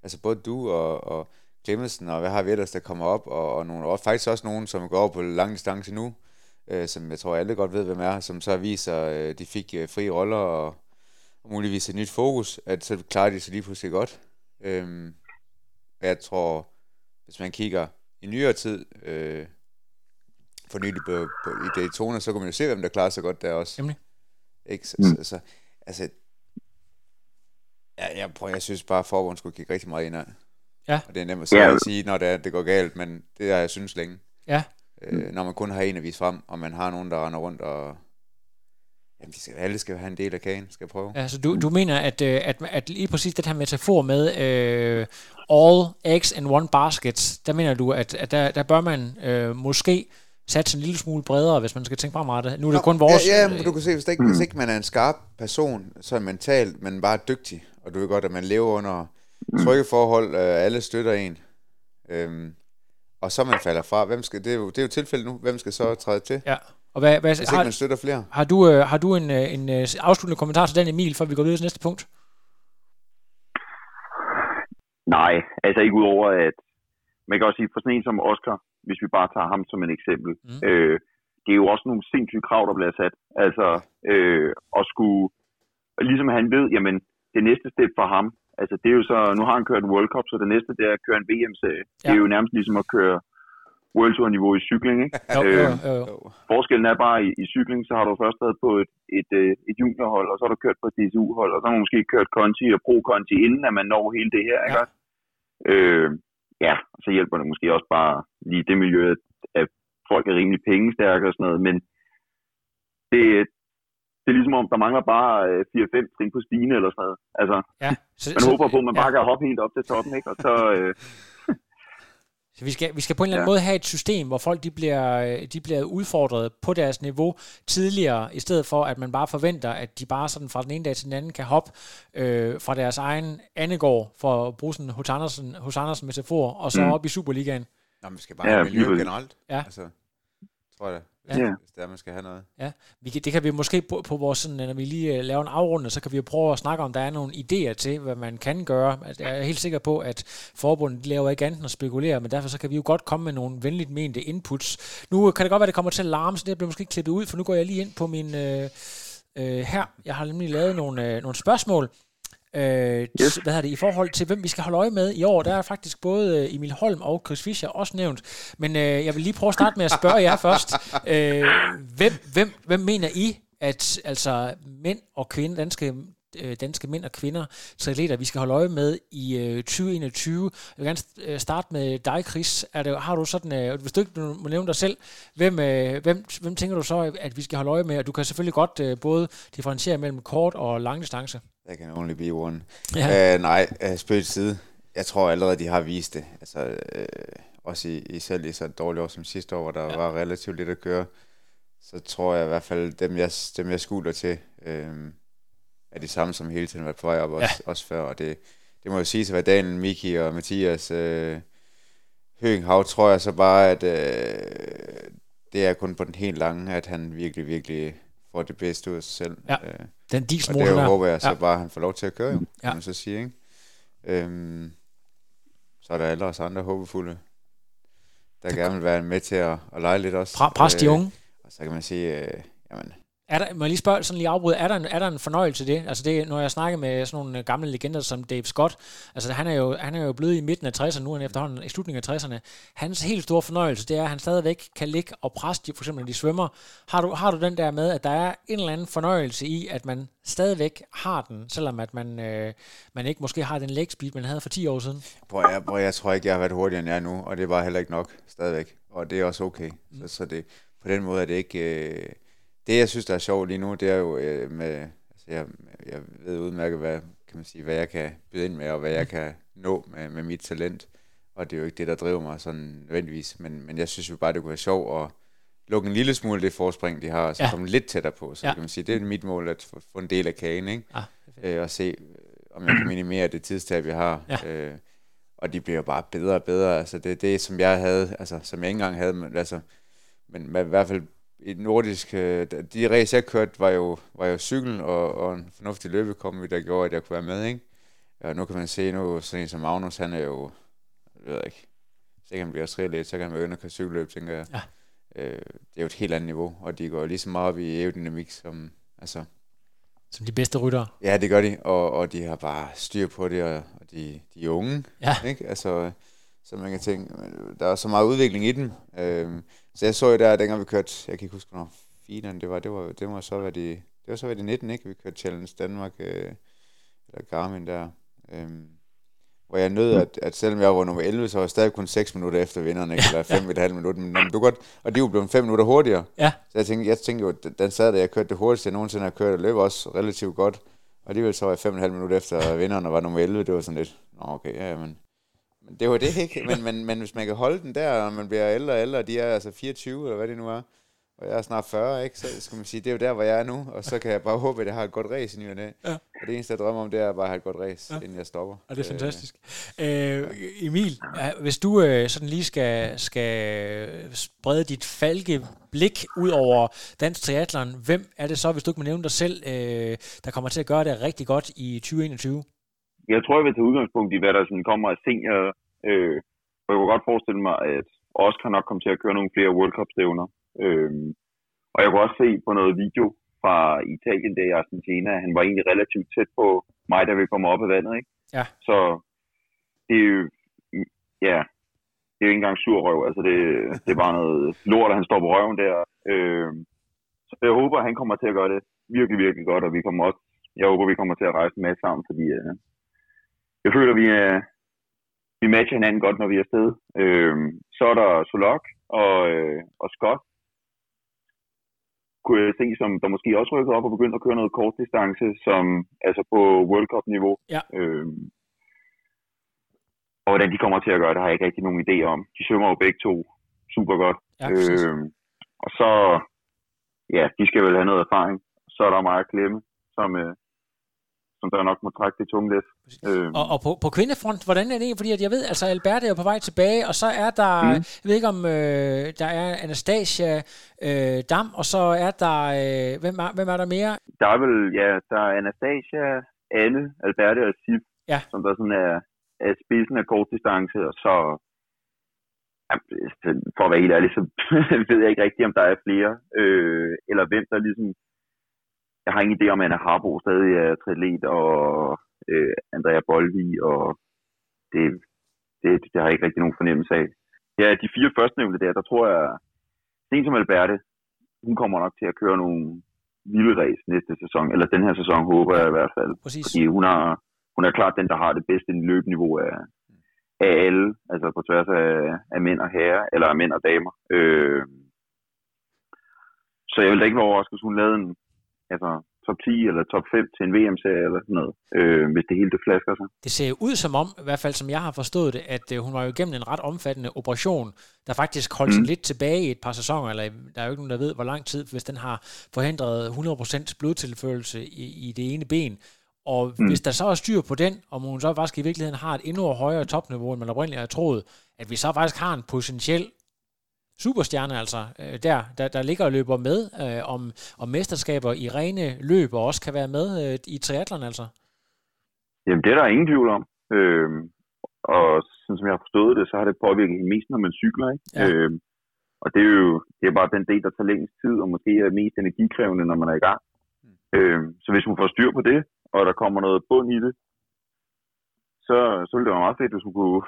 altså både du og, og Clemmensen, og hvad har vi ellers, der kommer op, og, og, nogle, og faktisk også nogen, som går over på lang distance nu, øh, som jeg tror alle godt ved, hvem er, som så viser, øh, de fik øh, frie roller, og, og muligvis et nyt fokus, at så klarer de sig lige pludselig godt. Øhm, og jeg tror, hvis man kigger i nyere tid, øh, for nylig på, på, i Daytona, så kan man jo se, hvem der klarer sig godt der også. Nemlig. Ikke? Så, Mm. så, så, altså, ja, jeg, prøver, jeg synes bare, at forbundet skulle kigge rigtig meget indad. Ja. Og det er nemt at sige, Ja. at sige når det, er, det går galt, men det har jeg synes længe. Ja. Øh, når man kun har en at vise frem, og man har nogen, der render rundt og... Jamen, de skal, alle skal have en del af kagen, skal prøve. Altså, du, du mener, at, øh, at, at lige præcis den her metafor med øh, all eggs in one basket, der mener du, at, at der, der bør man øh, måske satse en lille smule bredere, hvis man skal tænke fremrettet. Nu er det kun vores... Ja, ja, men du kan se, hvis, der ikke, hvis ikke man er en skarp person, så er mentalt, men bare dygtig, og du ved godt, at man lever under trygge forhold, øh, alle støtter en, øhm, og så man falder fra, hvem skal, det, er jo, det er jo tilfældet nu, hvem skal så træde til, Ja. Og hvad, hvad, hvis ikke har, man støtter flere? har du, øh, har du en, øh, en øh, afsluttende kommentar til den, Emil, før vi går videre til næste punkt? Nej, altså ikke udover, at man kan også sige, for sådan en som Oscar, hvis vi bare tager ham som et eksempel, Mm. øh, det er jo også nogle sindssyge krav, der bliver sat. Altså, øh, at skulle, ligesom han ved, jamen, det næste step for ham, altså det er jo så, nu har han kørt en World Cup, så det næste, det er at køre en VM-serie. Ja. Det er jo nærmest ligesom at køre World Tour-niveau i cykling, ikke? Jo, Øh, jo, jo. Forskellen er bare, i, i cykling, så har du først været på et, et, øh, et juniorhold, og så har du kørt på et DSU-hold, og så har man måske kørt Conti og Pro-Conti, inden at man når hele det her, ikke? Ja. Øh, ja, så hjælper det måske også bare lige det miljø, at, at folk er rimelig pengestærke og sådan noget, men det, det er ligesom om, der mangler bare øh, 4-5 trin på stigen eller sådan noget. Altså, Ja. Så, man håber på, at man bare kan hoppe helt op til toppen, ikke? Og så, øh, Så vi skal, vi skal på en eller anden Ja. måde have et system, hvor folk de bliver, de bliver udfordret på deres niveau tidligere, i stedet for at man bare forventer, at de bare sådan fra den ene dag til den anden kan hoppe øh, fra deres egen andegård, for at bruge sådan hos Andersen, hos Andersen metafor, og så Mm. op i Superligaen. Nå, man skal bare Ja, have miljø generelt. Ja. Altså, tror jeg da, Ja. hvis, Ja. hvis det er, man skal have noget. Vi kan, det kan vi måske på, på vores, sådan, når vi lige øh, laver en afrunde, så kan vi jo prøve at snakke om, der er nogle idéer til, hvad man kan gøre. Altså, Jeg er helt sikker på, at forbundet de laver ikke andet end at spekulere, men derfor så kan vi jo godt komme med nogle venligt mente inputs. Nu kan det godt være, at det kommer til at larme, så det bliver måske klippet ud, for nu går jeg lige ind på min... Øh, øh, her, jeg har nemlig lavet nogle, øh, nogle spørgsmål, Øh, Yes. Hvad hedder det, i forhold til, hvem vi skal holde øje med i år, der er faktisk både øh, Emil Holm og Chris Fischer også nævnt. Men øh, jeg vil lige prøve at starte med at spørge jer først. Øh, hvem, hvem, hvem mener I, at altså mænd og kvinder, danske øh, danske mænd og kvinder, triatleter, vi skal holde øje med i øh, 2021. Jeg vil gerne øh, starte med dig, Chris. Er det, har du sådan, øh, hvis du ikke må nævne dig selv, hvem, øh, hvem, hvem tænker du så, at vi skal holde øje med? Og du kan selvfølgelig godt øh, både differentiere mellem kort og langdistance. Der can only be one. Ja. Uh, nej, spøg til side. Jeg tror allerede, de har vist det. Altså, øh, også i, i selv i så dårligt år som sidste år, hvor der ja. var relativt lidt at køre, så tror jeg i hvert fald, dem jeg, dem jeg skuler til, øh, er de samme, som hele tiden været på vej op, også, ja. også før, og det, det må jo sige at være Daniel, Miki og Mathias øh, Høgenhav, tror jeg så bare, at øh, det er kun på den helt lange, at han virkelig, virkelig får det bedste ud af sig selv. Ja. Øh, den og det håber jeg så ja. bare, at han får lov til at køre, jo, ja. kan man så sige. Ikke? Øhm, så er der alle os andre håbefulde, der det gerne vil være med til at, at lege lidt også. Pres de unge. Øh, og så kan man sige, øh, jamen, er der, må jeg lige spørge, sådan lige afbryde, er der, en, er der en fornøjelse i det? Altså det, når jeg snakker med sådan nogle øh, gamle legender som Dave Scott, altså han er jo, han er jo blevet i midten af 60'erne, nu er han efterhånden i slutningen af 60'erne. Hans helt store fornøjelse, det er, at han stadigvæk kan ligge og presse, de, for eksempel når de svømmer. Har du, har du den der med, at der er en eller anden fornøjelse i, at man stadigvæk har den, selvom at man, øh, man ikke måske har den leg speed, man havde for 10 år siden? Prøv, jeg, prøv, jeg tror ikke, jeg har været hurtigere end jeg er nu, og det var heller ikke nok stadigvæk. Og det er også okay. Mm. Så, så det, på den måde er det ikke... Øh, det, jeg synes, der er sjovt lige nu, det er jo øh, med, altså jeg, jeg ved udmærket, hvad, kan man sige, hvad jeg kan byde ind med, og hvad jeg kan nå med, med mit talent. Og det er jo ikke det, der driver mig sådan nødvendigvis, men, men jeg synes jo bare, det kunne være sjovt at lukke en lille smule det forspring, de har, og så ja. komme lidt tættere på. Så ja. kan man sige, det er mit mål, at få, få en del af kagen, ikke? Ja, øh, og se, øh, om jeg kan minimere det tidstab, jeg har. Ja. Øh, og de bliver jo bare bedre og bedre. Altså det det, som jeg havde, altså som jeg ikke engang havde, men, altså, men i hvert fald i nordisk, øh, de race jeg kørte, var jo, var jo cykel og, og en fornuftig løbekombi, der gjorde, at jeg kunne være med, ikke? Og nu kan man se, nu sådan en som Magnus, han er jo, jeg ved ikke, så kan han blive lidt, så kan han begynde at køre cykelløb, tænker jeg. Ja. Øh, det er jo et helt andet niveau, og de går lige så meget op i aerodynamik, som, altså, som de bedste ryttere. Ja, det gør de, og, og de har bare styr på det, og, og de, de er unge, ja. ikke? Altså, så man kan tænke, der er så meget udvikling i dem. Øh, så jeg så jo der, dengang vi kørte, jeg kan ikke huske, hvornår fineren det var, det var, det var så været i, det var så været i 19, ikke? Vi kørte Challenge Danmark, øh, eller Garmin der. Øh, hvor jeg nød, at, at selvom jeg var nummer 11, så var jeg stadig kun 6 minutter efter vinderne, ikke? eller 5,5 ja. minutter. Men du godt, og de var blevet 5 minutter hurtigere. Ja. Så jeg tænkte, jeg tænkte jo, den sad der, jeg kørte det hurtigste, jeg nogensinde har kørt, og løb også relativt godt. Og alligevel så var jeg 5,5 minutter efter vinderne, og var nummer 11. Det var sådan lidt, nå okay, ja, men men det var det ikke. Men, men, men hvis man kan holde den der, og man bliver ældre og ældre, de er altså 24, eller hvad det nu er, og jeg er snart 40, ikke? så skal man sige, det er jo der, hvor jeg er nu, og så kan jeg bare håbe, at jeg har et godt race i ny og Ja. Og det eneste, jeg drømmer om, det er bare at have et godt race, ja. inden jeg stopper. Og det er fantastisk. Øh, Emil, hvis du øh, sådan lige skal, skal sprede dit falke blik ud over dansk triathlon, hvem er det så, hvis du ikke må nævne dig selv, øh, der kommer til at gøre det rigtig godt i 2021? Jeg tror, jeg vil tage udgangspunkt i, hvad der sådan kommer af senior. Øh, og jeg kunne godt forestille mig, at Oscar nok komme til at køre nogle flere World Cup-stævner. Øh, og jeg kunne også se på noget video fra Italien, der i Argentina, han var egentlig relativt tæt på mig, da vi kom op af vandet. Ikke? Ja. Så det er jo, ja, det er jo ikke engang sur røv. Altså det, det er bare noget lort, at han står på røven der. Øh, så jeg håber, at han kommer til at gøre det virkelig, virkelig godt, og vi kommer også, jeg håber, vi kommer til at rejse med sammen, fordi øh, jeg føler, vi, er, vi matcher hinanden godt, når vi er afsted. Øh, så er der Solok og, øh, og Scott, kunne jeg se, som der måske også rykkede op og begyndte at køre noget kort distance, som altså på World Cup-niveau. Ja. Øh, og hvordan de kommer til at gøre det, har jeg ikke rigtig nogen idé om. De svømmer jo begge to super godt. Ja, øh, og så, ja, de skal vel have noget erfaring. Så er der meget klemme, som, øh, som der nok må trække det tunge lidt. Øh. Og, og på, på kvindefront, hvordan er det? Fordi at jeg ved, altså Albert er på vej tilbage, og så er der, mm. jeg ved ikke om, øh, der er Anastasia øh, Dam, og så er der, øh, hvem, er, hvem er der mere? Der er vel, ja, der er Anastasia, Anne, Albert og Sif, ja. som der sådan er, er spidsen af kort distance, og så for at være helt ærlig, så ved jeg ikke rigtigt, om der er flere, øh, eller hvem der ligesom jeg har ingen idé om, at Anna Harbo stadig er triatlet, og øh, Andrea Bolvi, og det, det, det har jeg ikke rigtig nogen fornemmelse af. Ja, de fire første nævnte der, der tror jeg, en som Alberte, hun kommer nok til at køre nogle vilde race næste sæson, eller den her sæson håber jeg i hvert fald. Præcis. Fordi hun er, hun er klart den, der har det bedste løbeniveau af, af alle, altså på tværs af, af mænd og herrer, eller af mænd og damer. Øh, så jeg vil da ikke være overrasket, hvis hun lavede en, altså, top 10 eller top 5 til en VM-serie eller sådan noget, øh, hvis det hele det flasker sig. Det ser ud som om, i hvert fald som jeg har forstået det, at øh, hun var jo igennem en ret omfattende operation, der faktisk holdt mm. lidt tilbage i et par sæsoner, eller der er jo ikke nogen, der ved, hvor lang tid, hvis den har forhindret 100% blodtilførelse i, i det ene ben. Og mm. hvis der så er styr på den, og hun så faktisk i virkeligheden har et endnu højere topniveau, end man oprindeligt har troet, at vi så faktisk har en potentiel superstjerne, altså, øh, der, der, der ligger og løber med øh, om, om mesterskaber i rene løb, og også kan være med øh, i triathlon, altså? Jamen, det er der ingen tvivl om. Øh, og sådan som jeg har forstået det, så har det påvirket hende mest, når man cykler, ikke? Ja. Øh, og det er jo det er bare den del, der tager længst tid, og måske er mest energikrævende, når man er i gang. Mm. Øh, så hvis hun får styr på det, og der kommer noget bund i det, så, så ville det være meget fedt, hvis hun kunne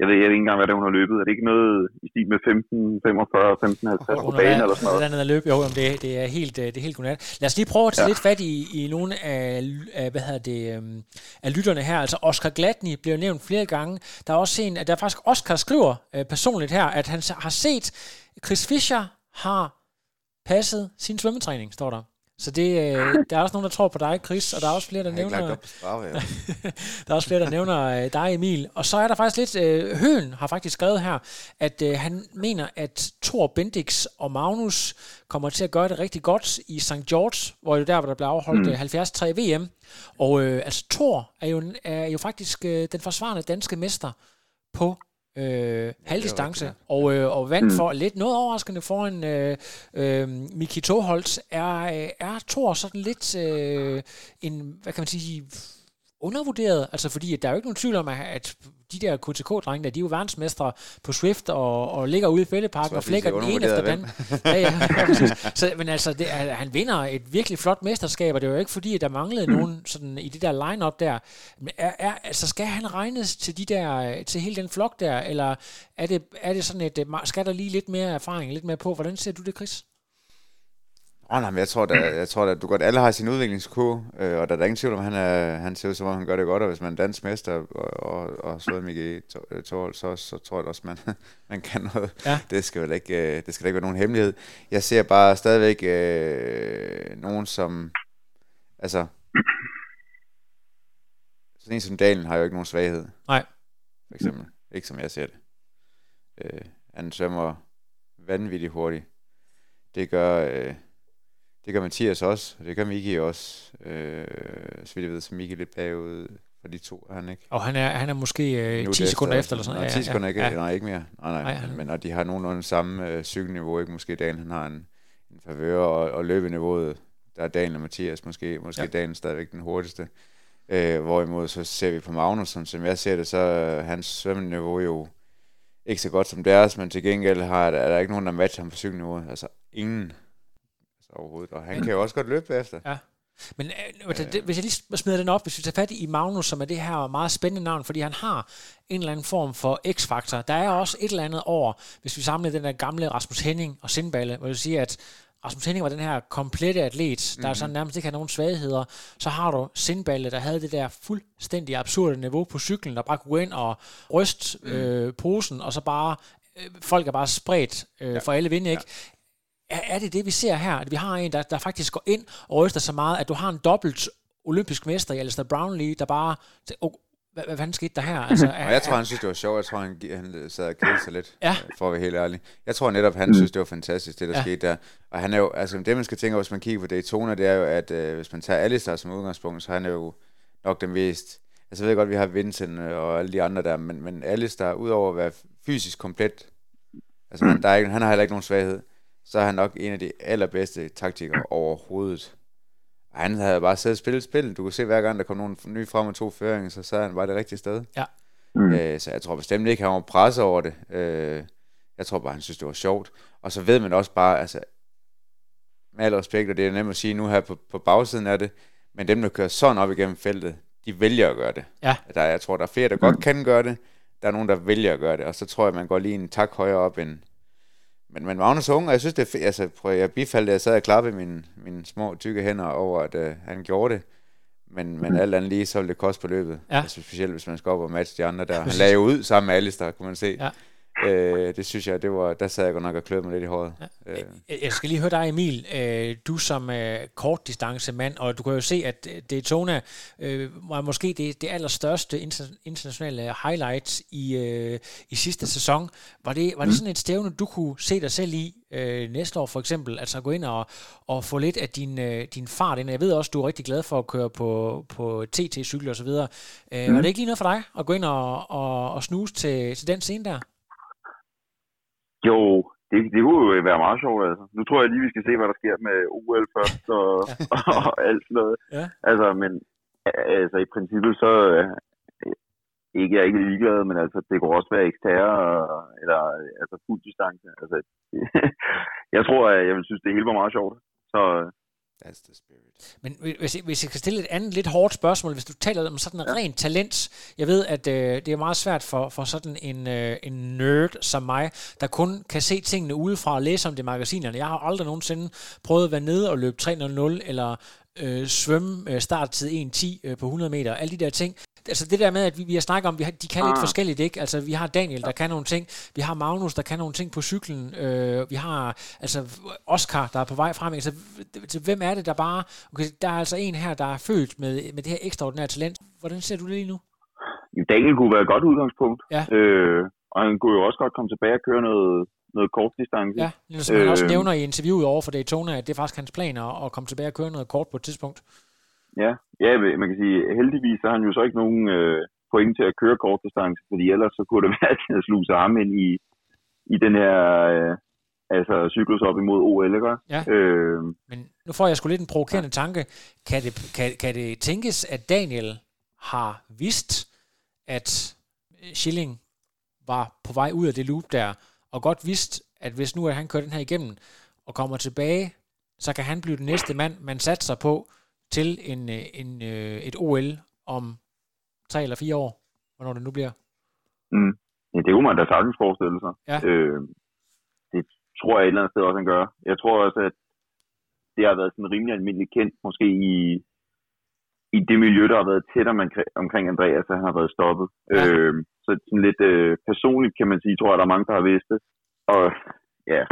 jeg ved, jeg ved ikke engang, hvad det hun har løbet. Er det ikke noget i stil med 15, 45, 15, 50 på banen eller sådan noget? Hvordan er løb? Jo, det, det er helt, det er helt godnat. Lad os lige prøve at tage ja. lidt fat i, i nogle af, af, hvad hedder det, um, af lytterne her. Altså Oscar Gladney bliver nævnt flere gange. Der er også en, at der faktisk Oscar skriver uh, personligt her, at han har set Chris Fischer har passet sin svømmetræning, står der. Så det, øh, der er også nogen, der tror på dig, Chris, og der er også flere, der nævner... Lagt op på straffe, ja. der er også flere, der nævner øh, dig, Emil. Og så er der faktisk lidt... Øh, Høen har faktisk skrevet her, at øh, han mener, at Thor Bendix og Magnus kommer til at gøre det rigtig godt i St. George, hvor det der, hvor der blev afholdt mm. 73 øh, VM. Og øh, altså, Thor er jo, er jo faktisk øh, den forsvarende danske mester på øh, halvdistance, og, øh, og vand mm. for lidt noget overraskende foran øh, øh, Miki Toholtz, er, øh, er Thor sådan lidt øh, en, hvad kan man sige, undervurderet, altså fordi der er jo ikke nogen tvivl om, at de der KTK-drenge, de er jo verdensmestre på Swift og, og ligger ude i fældeparken og flækker den ene efter den. ja, ja, Så, men altså, det han vinder et virkelig flot mesterskab, og det er jo ikke fordi, at der manglede nogen sådan, i det der line-up der. Men er, er, altså, skal han regnes til, de der, til hele den flok der, eller er det, er det sådan, at skal der lige lidt mere erfaring, lidt mere på? Hvordan ser du det, Chris? Oh, nej, men jeg tror, da, jeg tror da, du godt, alle har sin udviklingskurve, øh, og der er ingen tvivl om, han, er, han ser ud som om, han gør det godt, og hvis man er dansk mester og, og, og så Mikke Torhold, så, så tror jeg også, man, man kan noget. Ja. Det, skal vel ikke, øh, det skal da ikke være nogen hemmelighed. Jeg ser bare stadigvæk øh, nogen, som, altså, sådan en som Dalen har jo ikke nogen svaghed. Nej. For eksempel. Ikke som jeg ser det. Øh, han svømmer vanvittigt hurtigt. Det gør... Øh, det gør Mathias også, og det gør Miki også. Øh, så vidt jeg ved, så Miki lidt bagud for de to, han ikke? Og han er, han er måske øh, 10 sekunder efter, eller sådan noget. 10 sekunder, ikke, ja. nej, ikke mere. Nej, nej, nej han... men og de har nogenlunde samme øh, cykelniveau, ikke? Måske Dan, han har en, en favør, og, og løbeniveauet, der er Daniel og Mathias, måske, måske ja. Daniel stadigvæk den hurtigste. Øh, hvorimod så ser vi på Magnus, som, jeg ser det, så er hans svømmeniveau jo ikke så godt som deres, men til gengæld har, er der ikke nogen, der matcher ham på cykelniveauet. Altså ingen overhovedet. Og han men, kan jo også godt løbe efter. Ja. Men øh, det, hvis jeg lige smider den op, hvis vi tager fat i Magnus, som er det her meget spændende navn, fordi han har en eller anden form for x-faktor. Der er også et eller andet over, hvis vi samler den der gamle Rasmus Henning og Sindballe, hvor du siger, at Rasmus Henning var den her komplette atlet, der mm-hmm. sådan nærmest ikke har nogen svagheder. Så har du Sindballe, der havde det der fuldstændig absurde niveau på cyklen, der bare kunne gå ind og ryste mm. øh, posen, og så bare øh, folk er bare spredt øh, ja. for alle vinde, ikke? Er, er det det, vi ser her? At vi har en, der, der faktisk går ind og ryster så meget, at du har en dobbelt olympisk mester i Alistair Brownlee, der bare... Oh, hvad, hvad fanden skete der her? Altså, er, jeg tror, han synes, det var sjovt. Jeg tror, han, han sad og kedede sig lidt, ja. For at være helt ærlig. Jeg tror netop, han synes, det var fantastisk, det der ja. skete der. Og han er jo, altså det man skal tænke over, hvis man kigger på Daytona, det er jo, at øh, hvis man tager Alistair som udgangspunkt, så han er jo nok den mest... Altså jeg ved godt, vi har Vincent og alle de andre der, men, men Alistair, udover at være fysisk komplet, altså han, der er ikke, han har heller ikke nogen svaghed så er han nok en af de allerbedste taktikere overhovedet. Og han havde bare siddet og spillet spil. Du kunne se, hver gang der kom nogen ny frem og to føringer, så sad han bare det rigtige sted. Ja. Mm. Øh, så jeg tror bestemt ikke, han var presset over det. Øh, jeg tror bare, han synes, det var sjovt. Og så ved man også bare, altså, med al respekt, og det er nemt at sige nu her på, på bagsiden af det, men dem, der kører sådan op igennem feltet, de vælger at gøre det. Ja. Der, jeg tror, der er flere, der godt kan gøre det. Der er nogen, der vælger at gøre det. Og så tror jeg, man går lige en tak højere op, end, men, men Magnus Unge, jeg synes, det er. Altså, prøv, jeg bifaldte, jeg sad og klappede mine, mine små, tykke hænder over, at uh, han gjorde det. Men, men mm. alt andet lige, så ville det koste på løbet. Ja. Altså, specielt hvis man skal op og matche de andre der. Han lagde ud sammen med Alistair, kunne man se. Ja. Øh, det synes jeg, det var, der sad jeg godt nok og kløede mig lidt i håret. Ja. Øh. Jeg skal lige høre dig, Emil. Øh, du som kortdistancemand, og du kan jo se, at Daytona var måske det, det allerstørste internationale highlight i, i sidste sæson. Var det, var det mm. sådan et stævne, du kunne se dig selv i næste år for eksempel? Altså gå ind og, og få lidt af din, din fart ind. Jeg ved også, du er rigtig glad for at køre på, på og så videre. Mm. Var det ikke lige noget for dig at gå ind og, og, og snuse til, til den scene der? Jo, det, det kunne jo være meget sjovt, altså. Nu tror jeg lige, vi skal se, hvad der sker med OL først og, og alt sådan noget. Ja. Altså, men altså, i princippet så øh, ikke, jeg er ikke ligeglad, men altså, det kunne også være eksterne eller altså fuld distance. Altså, jeg tror, at jeg vil synes, det hele var meget sjovt. Så That's the spirit. Men hvis, hvis jeg kan stille et andet lidt hårdt spørgsmål, hvis du taler om sådan en ja. rent talent, jeg ved, at øh, det er meget svært for, for sådan en, øh, en nerd som mig, der kun kan se tingene udefra og læse om det i magasinerne. Jeg har aldrig nogensinde prøvet at være nede og løbe 3.00 eller øh, svømme øh, starttid 1.10 øh, på 100 meter, alle de der ting altså det der med, at vi, vi har snakket om, vi har, de kan ah. lidt forskelligt, ikke? Altså vi har Daniel, der kan nogle ting, vi har Magnus, der kan nogle ting på cyklen, øh, vi har altså Oscar, der er på vej frem, altså hvem er det, der bare, okay, der er altså en her, der er født med, med det her ekstraordinære talent. Hvordan ser du det lige nu? Daniel kunne være et godt udgangspunkt. Ja. Øh, og han kunne jo også godt komme tilbage og køre noget, noget kort distance. Ja, som han øh, også nævner i interviewet over for Daytona, at det er faktisk hans plan at, komme tilbage og køre noget kort på et tidspunkt. Ja, ja, man kan sige, heldigvis så har han jo så ikke nogen øh, point til at køre kort distance, fordi ellers så kunne det være at sluge sig ham ind i, i den her øh, altså cyklus op imod OL, ikke? Ja. Øh, Men nu får jeg sgu lidt en provokerende ja. tanke. Kan det, kan, kan det tænkes, at Daniel har vidst, at Schilling var på vej ud af det loop der, og godt vidst, at hvis nu at han kører den her igennem og kommer tilbage, så kan han blive den næste mand, man satser på, til en, øh, en, øh, et OL om tre eller fire år, hvornår det nu bliver? Mm. Ja, det kunne man da sagtens forestille sig. Ja. Øh, det tror jeg et eller andet sted også, han gør. Jeg tror også, at det har været sådan rimelig almindeligt kendt, måske i, i det miljø, der har været tæt omkring Andreas, at han har været stoppet. Ja. Øh, så sådan lidt øh, personligt, kan man sige, tror jeg, der er mange, der har vidst det. Og ja,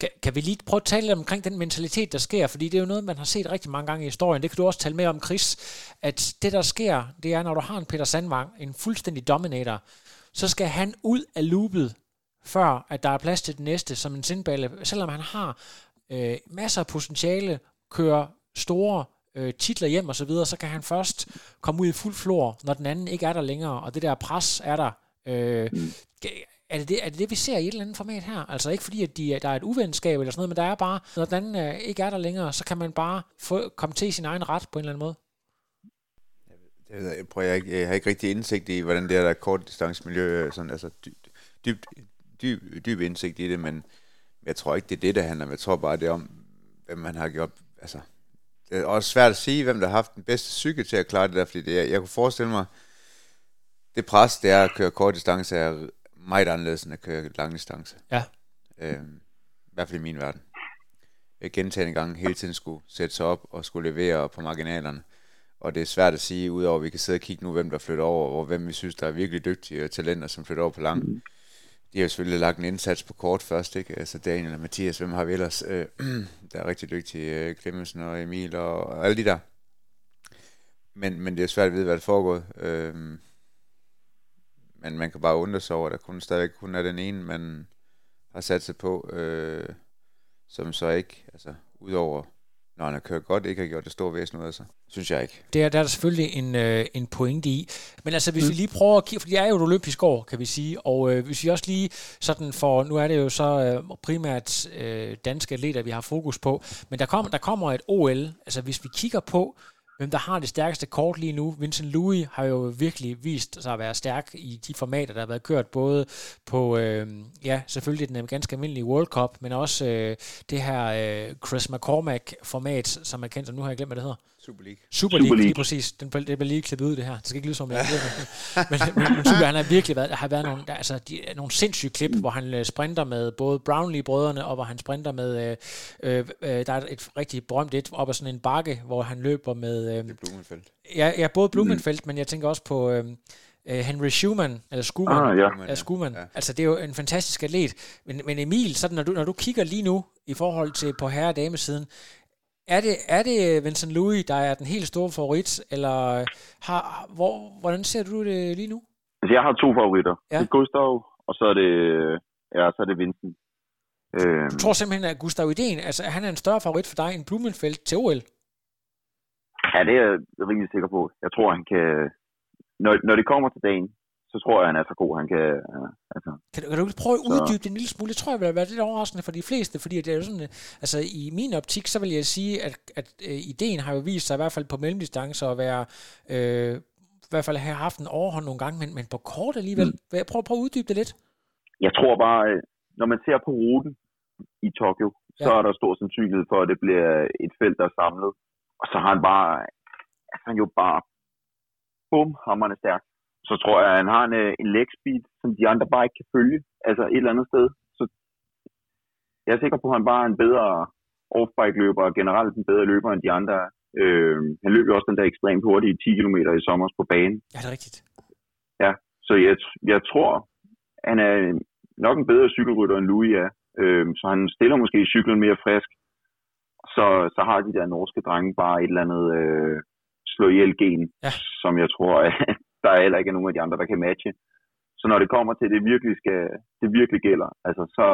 kan, kan vi lige prøve at tale lidt omkring den mentalitet, der sker? Fordi det er jo noget, man har set rigtig mange gange i historien. Det kan du også tale med om, Chris. At det, der sker, det er, når du har en Peter Sandvang, en fuldstændig dominator, så skal han ud af loopet, før at der er plads til den næste, som en sindballe. Selvom han har øh, masser af potentiale, kører store øh, titler hjem og så videre, så kan han først komme ud i fuld flor, når den anden ikke er der længere, og det der pres er der. Øh, er det det, er det det, vi ser i et eller andet format her? Altså ikke fordi, at de, der er et uvenskab eller sådan noget, men der er bare, når den øh, ikke er der længere, så kan man bare få, komme til sin egen ret på en eller anden måde. Jeg, prøver, jeg, ikke, jeg har ikke rigtig indsigt i, hvordan det er der kortdistancemiljø, sådan, altså dyb, dyb, dyb, dyb indsigt i det, men jeg tror ikke, det er det, der handler om. Jeg tror bare, det er om, hvem man har gjort, altså, det er også svært at sige, hvem der har haft den bedste psyke til at klare det der, fordi det, jeg, jeg kunne forestille mig, det pres, det er at køre kort distance, er meget anderledes end at køre lang distance. Ja. Øhm, I hvert fald i min verden. Jeg gentagende gange hele tiden skulle sætte sig op og skulle levere på marginalerne. Og det er svært at sige, udover at vi kan sidde og kigge nu, hvem der flytter over, og hvem vi synes, der er virkelig dygtige talenter, som flytter over på lang. De har jo selvfølgelig lagt en indsats på kort først, ikke? Altså Daniel og Mathias, hvem har vi ellers? Øh, der er rigtig dygtige, øh, Clemmensen og Emil og, og alle de der. Men, men det er svært at vide, hvad der foregår. Øh, men man kan bare undre sig over, at der kun stadigvæk kun er den ene, man har sat sig på, øh, som så ikke, altså udover når han har kørt godt, ikke har gjort det store væsen ud af sig. Synes jeg ikke. Det er, der er der selvfølgelig en, øh, en pointe i. Men altså, hvis mm. vi lige prøver at kigge, for det er jo et olympisk år, kan vi sige, og øh, hvis vi også lige sådan for, nu er det jo så øh, primært øh, danske atleter, vi har fokus på, men der, kom, der kommer et OL, altså hvis vi kigger på, hvem der har det stærkeste kort lige nu. Vincent Louis har jo virkelig vist sig at være stærk i de formater, der har været kørt, både på, øh, ja, selvfølgelig den ganske almindelige World Cup, men også øh, det her øh, Chris McCormack-format, som er kendt, og nu har jeg glemt, hvad det hedder. Super League. Super League, Super League. lige præcis. Den, det bliver lige klippet ud, det her. Det skal ikke lyde som, jeg men, men, men Super, han har virkelig været, har været nogle, der, altså, de, nogle sindssyge klip, hvor han øh, sprinter med både Brownlee-brødrene, og hvor han sprinter med, øh, øh, der er et rigtig berømt et op ad sådan en bakke, hvor han løber med... Øh, det er Blumenfeldt. Ja, ja, både Blumenfeldt, mm. men jeg tænker også på... Øh, øh, Henry Schumann, eller Schumann, Ah, ja. Ja, Skuman. Ja. Ja. Altså, det er jo en fantastisk atlet. Men, men Emil, sådan, når, du, når du kigger lige nu i forhold til på herre- og damesiden, er det, er det Vincent Louis, der er den helt store favorit, eller har, hvor, hvordan ser du det lige nu? Altså, jeg har to favoritter. Ja. Det er Gustav, og så er det, ja, så er det Vincent. Øh, Du tror simpelthen, at Gustav Idén, altså han er en større favorit for dig end Blumenfeldt til OL? ja, det er jeg rimelig sikker på. Jeg tror, han kan... Når, når det kommer til dagen, så tror jeg, han er så god, han kan... Øh, altså, Kan du, kan du prøve at Så- uddybe det en lille smule? Det tror jeg vil være lidt overraskende for de fleste, fordi det er jo sådan, øh, altså i min optik, så vil jeg sige, at, at øh, ideen har jo vist sig i hvert fald på mellemdistance at være, øh, i hvert fald have haft en overhånd nogle gange, men, men på kort alligevel. Mm. Prøv, prøv at uddybe det lidt. jeg tror bare, øh, når man ser på ruten i Tokyo, så Ja. er der stor sandsynlighed for, at det bliver et felt, der er samlet. Og så har han bare... Altså, han jo bare... Bum, hammerne stærk. Så tror jeg, at han har en, øh, en leg speed, som de andre bare ikke kan følge. Altså et eller andet sted. Så jeg er sikker på, at han bare er en bedre off-bike løber, og generelt en bedre løber end de andre. Øh, han løb jo også den der ekstremt hurtige 10 km i sommer på banen. Ja, det er rigtigt. Så jeg, jeg tror, han er nok en bedre cykelrytter end Louis er. Øhm, så han stiller måske cyklen mere frisk. Så, så har de der norske drenge bare et eller andet øh, slå ihjel gen, Ja. som jeg tror, at der er heller ikke nogen af de andre, der kan matche. Så når det kommer til det virkelig skal, det virkelig gælder, altså så,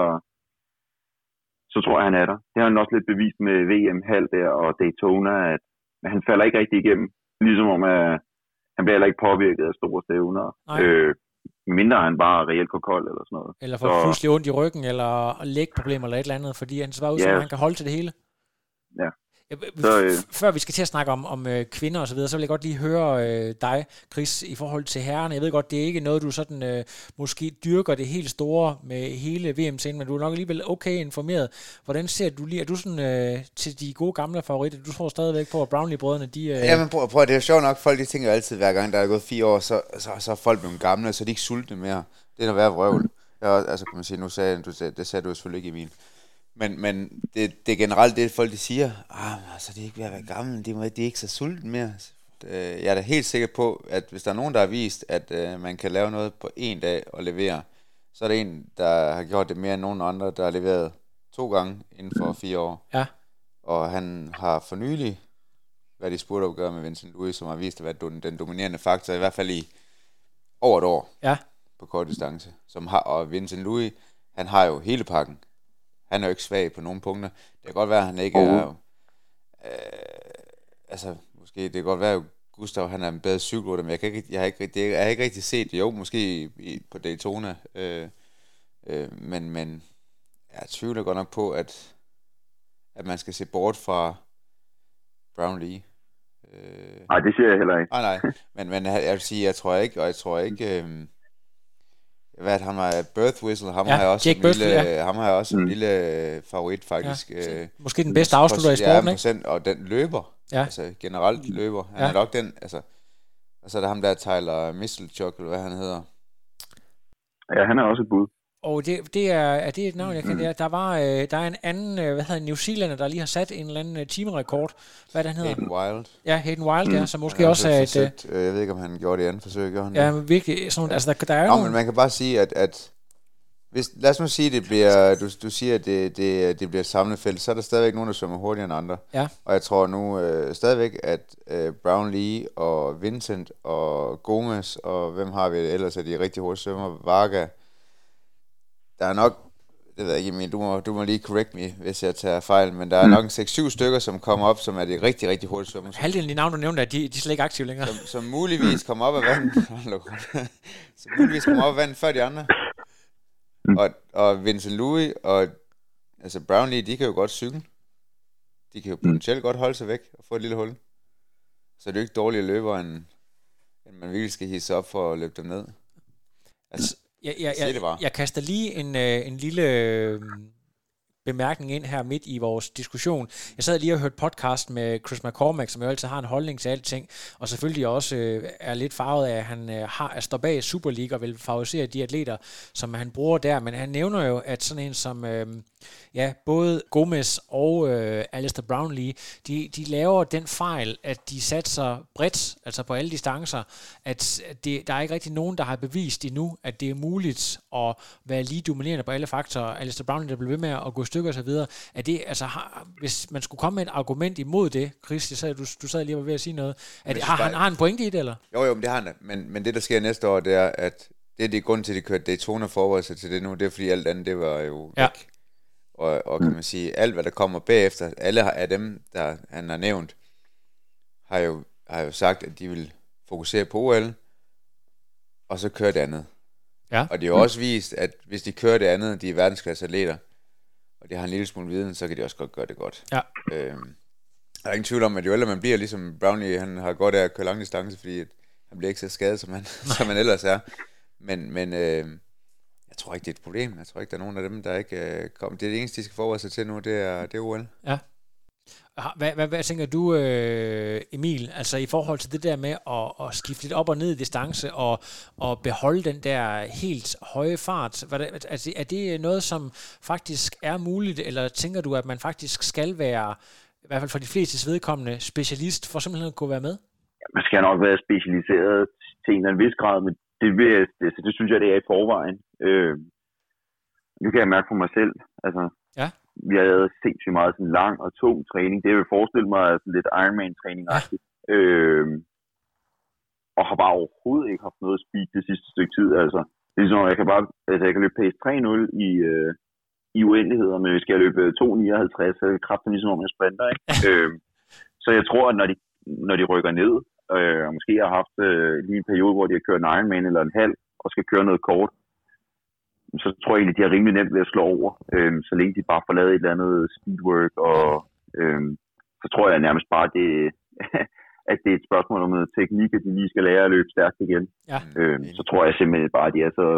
så tror jeg, han er der. Det har han også lidt bevist med VM halv der og Daytona, at han falder ikke rigtig igennem. Ligesom om, at han bliver heller ikke påvirket af store stævner. Nej. Øh, mindre han bare reelt går kold eller sådan noget. Eller får Så- pludselig ondt i ryggen, eller lægproblemer, eller et eller andet, fordi han svarer ud, Ja. som han kan holde til det hele. Ja. B- Så, øh, Før vi skal til at snakke om, om øh, kvinder og så videre, så vil jeg godt lige høre øh, dig, Chris, i forhold til herrerne. Jeg ved godt, det er ikke noget, du sådan øh, måske dyrker det helt store med hele VM-scenen, men du er nok alligevel okay informeret. Hvordan ser du lige, er du sådan øh, til de gode gamle favoritter? Du tror stadigvæk på, at Brownlee-brødrene, de... Øh, Ja, men prøv, prøv, det er sjovt nok, folk de tænker jo altid, hver gang der er gået fire år, så, så, så er folk blevet gamle, så er de ikke sultne mere. Det er noget værd vrøvl. Jeg, altså kan man sige, nu sagde du, det sagde du jo selvfølgelig ikke, Emil. Men, men det, det er generelt det, folk de siger, ah, altså, de er ikke ved at være gamle, de, de er ikke så sultne mere. Øh, Jeg er da helt sikker på, at hvis der er nogen, der har vist, at øh, man kan lave noget på en dag og levere, så er det en, der har gjort det mere end nogen andre, der har leveret to gange inden for fire år. Ja. Og han har for nylig været i spurtopgør med Vincent Louis, som har vist at være den- den dominerende faktor, i hvert fald i over et år Ja. på kort distance. Som har, og Vincent Louis, han har jo hele pakken. Han er jo ikke svag på nogen punkter. Det kan godt være, at han ikke er... Øh, altså, måske, det kan godt være, at Gustav han er en bedre cykelrytter, men jeg, kan ikke, jeg, har ikke, det, jeg har ikke rigtig set det. Jo, måske i, på Daytona. Øh, øh, men, men jeg tvivler godt nok på, at, at man skal se bort fra Brown Lee. Øh, Nej, det siger jeg heller ikke. Nej, nej. Men, men jeg vil sige, jeg tror ikke, og jeg tror ikke... Øhm, hvad ham har Birth Whistle, ham Ja, har jeg også Jake en Birth, lille, ja. ham har jeg også en Mm. lille øh, favorit faktisk. Ja. Øh, Måske den bedste afslutter i sporten, ja, procent, og den løber. Ja. Altså generelt løber. Han Ja. er nok den, altså... Og så er der ham der, Tyler Mistelchuk, eller hvad han hedder. Ja, han er også et bud. Og det, det er, er det et navn, jeg kan... Der, der, var, øh, der er en anden, øh, hvad hedder New Zealander, der lige har sat en eller anden øh, timerekord. Hvad er han hedder? Hayden Wild. Ja, Hayden Wild, ja, som måske har også er et... Øh, øh, Jeg ved ikke, om han gjorde det i andet forsøg, gjorde han ja, men virkelig, sådan, nogle- altså der, der er Nå, nogle, men man kan bare sige, at, at hvis, lad os nu sige, det bliver, du, du siger, at det, det, det bliver et samlet felt, så er der stadigvæk nogen, der svømmer hurtigere end andre. Ja. Og jeg tror nu øh, stadigvæk, at øh, Brown Lee og Vincent og Gomez og hvem har vi ellers af de rigtig hurtige svømmer, Varga, der er nok, det ved jeg ikke, Emil, du må, du må lige correct me, hvis jeg tager fejl, men der er nok en 6-7 stykker, som kommer op, som er de rigtig, rigtig hurtige svømmer, som halvdelen af de navne, du nævnte, de, de er slet ikke aktive længere. som, som muligvis kommer op af vandet. Som muligvis kommer op af vandet før de andre. Og, og Vincent Louis og altså Brownlee, de kan jo godt cykle. De kan jo potentielt godt holde sig væk og få et lille hul. Så det er jo ikke dårlige løber, end, end man virkelig skal hisse op for at løbe dem ned. Altså, Jeg, jeg, jeg, bare. jeg kaster lige en, øh, en lille øh, bemærkning ind her midt i vores diskussion. Jeg sad lige og hørte podcast med Chris McCormack, som jo altid har en holdning til alting, og selvfølgelig også øh, er lidt farvet af, at han øh, har, at står bag Super League og vil favorisere de atleter, som han bruger der. Men han nævner jo, at sådan en som... Øh, ja, både Gomez og øh, Alistair Brownlee, de, de laver den fejl, at de satser bredt, altså på alle distancer, at det, der er ikke rigtig nogen, der har bevist endnu, at det er muligt at være lige dominerende på alle faktorer. Alistair Brownlee, der bliver ved med at gå stykker og så videre, er det, altså, har, hvis man skulle komme med et argument imod det, Chris, jeg sad, du, du sad lige og var ved at sige noget, at, har, han, har en pointe i det, eller? Jo, jo, men det har han men, men det, der sker næste år, det er, at det er det grund til, at de kørte Daytona forberedelse til det nu, det er fordi alt andet, det var jo ja. væk. Og, og kan man sige, alt hvad der kommer bagefter, alle af dem, der han har nævnt, har jo, har jo sagt, at de vil fokusere på OL, og så køre det andet. Ja. Og det er jo også vist, at hvis de kører det andet, de er verdensklasse atleter, og de har en lille smule viden, så kan de også godt gøre det godt. Ja. Øhm, der er ingen tvivl om, at jo ældre man bliver, ligesom Brownie, han har godt af at køre lang distance, fordi han bliver ikke så skadet, som han, som han ellers er. Men, men øh, jeg tror ikke, det er et problem. Jeg tror ikke, der er nogen af dem, der ikke øh, kommer. Det er det eneste, de skal forberede sig til nu, det er, det er OL. Ja. Hvad, hvad, hvad tænker du, øh, Emil, altså i forhold til det der med at, at skifte lidt op og ned i distance og, og beholde den der helt høje fart? Hvad, altså, er det noget, som faktisk er muligt, eller tænker du, at man faktisk skal være, i hvert fald for de fleste vedkommende, specialist for simpelthen at kunne være med? Ja, man skal nok være specialiseret til en eller anden vis grad, men det, det, det, det synes jeg, det er i forvejen. Øh, nu kan jeg mærke på mig selv. Altså, ja. Vi havde sindssygt meget sådan lang og tung træning. Det vil forestille mig sådan lidt Ironman-træning. Ja. Øh, og har bare overhovedet ikke haft noget speed det sidste stykke tid. Altså, det er sådan, jeg kan bare, altså jeg kan løbe pace 3-0 i, øh, i uendeligheder, men hvis jeg løbe 2.59, så er det kraftigt ligesom om jeg sprinter, ikke? øh, så jeg tror, at når de, når de rykker ned, øh, og måske har haft øh, lige en periode, hvor de har kørt en Ironman eller en halv, og skal køre noget kort, så tror jeg egentlig, de har rimelig nemt ved at slå over, øh, så længe de bare får lavet et eller andet speedwork, og øh, så tror jeg nærmest bare, det, at det er et spørgsmål om noget teknik, at de lige skal lære at løbe stærkt igen. Ja. Øh, så tror jeg simpelthen bare, at de er så,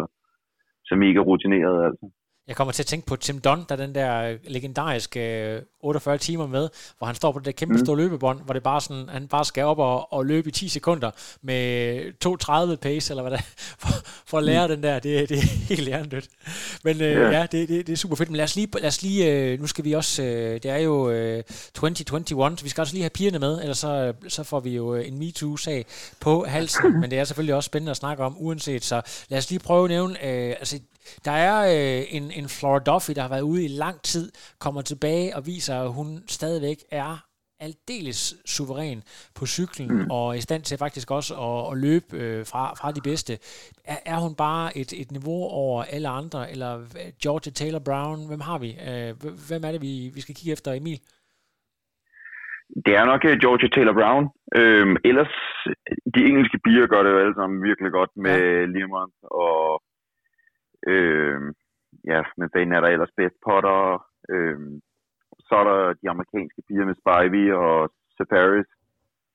så mega rutineret. Altså. Jeg kommer til at tænke på Tim Dunn, der den der legendariske 48 øh, timer med, hvor han står på det der kæmpe mm. store løbebånd, hvor det bare sådan, han bare skal op og, og løbe i 10 sekunder med 2.30 pace, eller hvad det er, for, for at lære mm. den der. Det, det er helt lærendødt. Men øh, yeah. ja, det, det, det, er super fedt. Men lad os lige, lad os lige øh, nu skal vi også, øh, det er jo øh, 2021, så vi skal også lige have pigerne med, ellers så, så får vi jo øh, en MeToo-sag på halsen. Men det er selvfølgelig også spændende at snakke om, uanset. Så lad os lige prøve at nævne, øh, altså der er øh, en, en Flora Duffy, der har været ude i lang tid, kommer tilbage og viser, at hun stadigvæk er aldeles suveræn på cyklen, mm. og i stand til faktisk også at, at løbe øh, fra, fra de bedste. Er, er hun bare et, et niveau over alle andre, eller Georgia Taylor Brown, hvem har vi? Øh, hvem er det, vi, vi skal kigge efter, Emil? Det er nok uh, Georgia Taylor Brown. Øhm, ellers, de engelske piger gør det jo alle sammen virkelig godt med ja. Limont og Øh, ja, men hvad er der ellers bedst? Potter. Øh, så er der de amerikanske piger med Spivey og Safaris.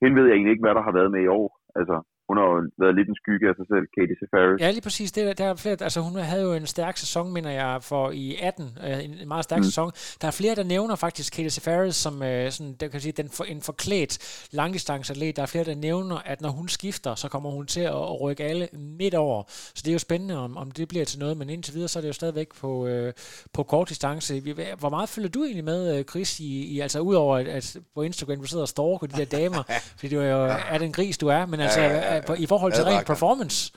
Hende ved jeg egentlig ikke, hvad der har været med i år. Altså, hun har jo været lidt en skygge af sig selv, Katie Safaris. Ja, lige præcis. Det, der er flere, altså hun havde jo en stærk sæson, mener jeg, for i 18. Øh, en meget stærk mm. sæson. Der er flere, der nævner faktisk Katie Safaris som øh, sådan, der kan sige, den for, en forklædt langdistanceatlet. Der er flere, der nævner, at når hun skifter, så kommer hun til at, at rykke alle midt over. Så det er jo spændende, om, om det bliver til noget. Men indtil videre, så er det jo stadigvæk på, øh, på kort distance. Hvor meget følger du egentlig med, øh, Chris, i, i altså udover at, at på Instagram, du sidder og stalker de der damer, fordi du er jo er den gris, du er, men altså ja, ja, ja på, i forhold til ren performance?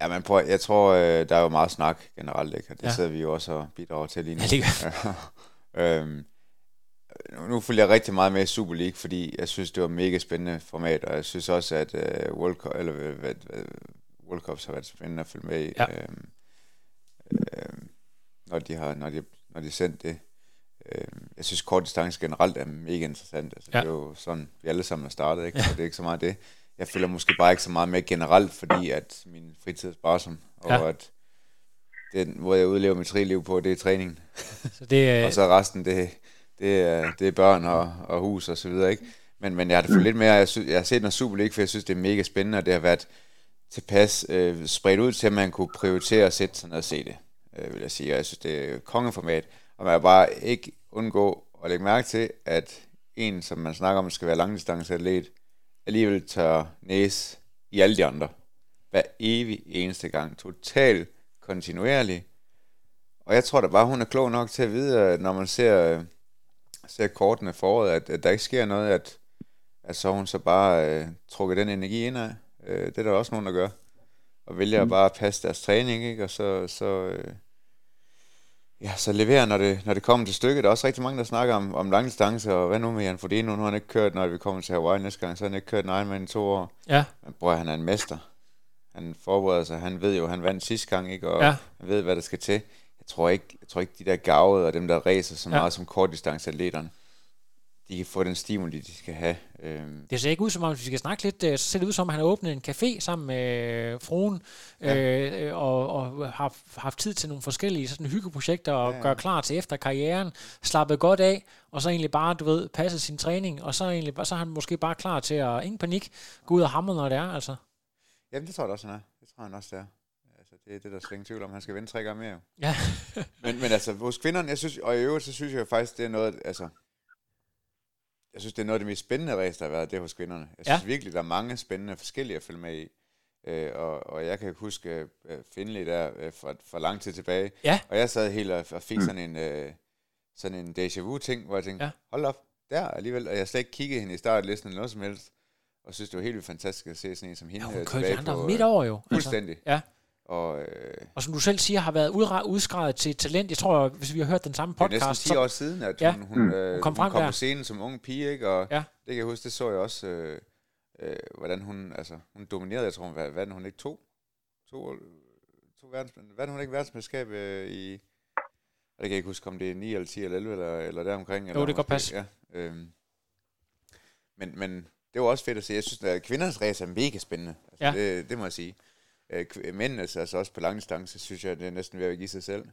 Ja, men prøv, jeg tror, øh, der er jo meget snak generelt, ikke? og det ja. sidder vi jo også og bidrager til lige nu. Ja, øhm, nu følger jeg rigtig meget med i Super League, fordi jeg synes, det var et mega spændende format, og jeg synes også, at uh, World, Cup, eller, hvad, World Cups har været spændende at følge med i, ja. øhm, øhm, når de har når de, når de sendt det. Øhm, jeg synes, kort distance generelt er mega interessant. Altså, ja. Det er jo sådan, vi alle sammen har startet, ikke? Ja. så det er ikke så meget det jeg følger måske bare ikke så meget med generelt, fordi at min fritid er sparsom, og ja. at den måde, jeg udlever mit triliv på, det er træning. Så det er... og så resten, det, det, er, det er børn og, og hus og så videre, ikke? Men, men jeg har det for lidt mere, jeg, synes, jeg har set noget Super League, for jeg synes, det er mega spændende, og det har været tilpas øh, spredt ud til, at man kunne prioritere at sætte sig ned og se det, øh, vil jeg sige. Og jeg synes, det er kongeformat. Og man kan bare ikke undgå at lægge mærke til, at en, som man snakker om, skal være langdistanceatlet, alligevel tør næse i alle de andre. Hver evig eneste gang. Totalt kontinuerlig. Og jeg tror da bare, hun er klog nok til at vide, at når man ser, ser kortene foråret, at, at der ikke sker noget, at, at så hun så bare øh, trukket den energi ind af. Øh, det er der også nogen, der gør. Og vælger mm. bare at passe deres træning, ikke? Og så, så, øh, ja, så levere, når det, når det kommer til stykket. Der er også rigtig mange, der snakker om, om langdistance, og hvad nu med Jan Fordin? Nu har han ikke kørt, når vi kommer til Hawaii næste gang, så har han ikke kørt en Ironman i to år. Ja. Men bror, han er en mester. Han forbereder sig, han ved jo, han vandt sidste gang, ikke? Og Ja. han ved, hvad der skal til. Jeg tror ikke, jeg tror ikke de der gavede og dem, der racer så Ja. meget som kortdistanceatleterne, de kan få den stimuli, de skal have. Øhm, Det ser ikke ud som om, hvis vi skal snakke lidt, øh, så ser det ud som, om han har åbnet en café sammen med øh, fruen, øh, og, og har haft tid til nogle forskellige sådan hyggeprojekter, og Ja, ja. gøre klar til efter karrieren, slappet godt af, og så egentlig bare, du ved, passe sin træning, og så, egentlig, så er han måske bare klar til at, ingen panik, gå ud og hamre, når det er, altså. jamen, det tror jeg også, han er. Det tror han også, det er. Altså, det er det, der er tvivl om. Han skal vinde tre gange mere. jo. Ja. men, men altså, hos kvinderne, jeg synes, og i øvrigt, så synes jeg faktisk, det er noget, altså, jeg synes, det er noget af det mest spændende race, der har været det hos kvinderne. Jeg synes Ja. virkelig, der er mange spændende forskellige at følge med i. Øh, og, og jeg kan huske øh, Finley der øh, for, for lang tid tilbage. Ja. Og jeg sad helt og, og fik sådan en, øh, sådan en déjà vu ting, hvor jeg tænkte, Ja. hold op, der alligevel. Og jeg slet ikke kigget hende i startlisten eller noget som helst. Og synes, det var helt fantastisk at se sådan en som hende Ja, øh, hun kørte de andre på, midt øh, over jo. Altså. Fuldstændig. Ja. Og øh, Og som du selv siger, har været udskrevet til talent. Jeg tror, hvis vi har hørt den samme det er podcast, næsten 10 år siden, at Ja. hun, hun, øh, Hun kom hun frem kom der. på scenen som ung pige, ikke? Og Ja. det kan jeg huske, det så jeg også, øh, øh, hvordan hun, altså, hun dominerede, jeg tror, hun vandt vandt hun ikke to, to, to verdensmænd, vandt hun ikke verdensmesterskab øh, i, det kan jeg ikke huske, om det er 9 eller 10 eller 11 eller, eller deromkring. Eller det kan godt passe. Ja, øhm, men, men det var også fedt at se. Jeg synes, at kvindernes race er mega spændende. Altså, Ja. det, det må jeg sige. Øh, Mændenes, altså også på langdistance, synes jeg, det er næsten ved at give sig selv.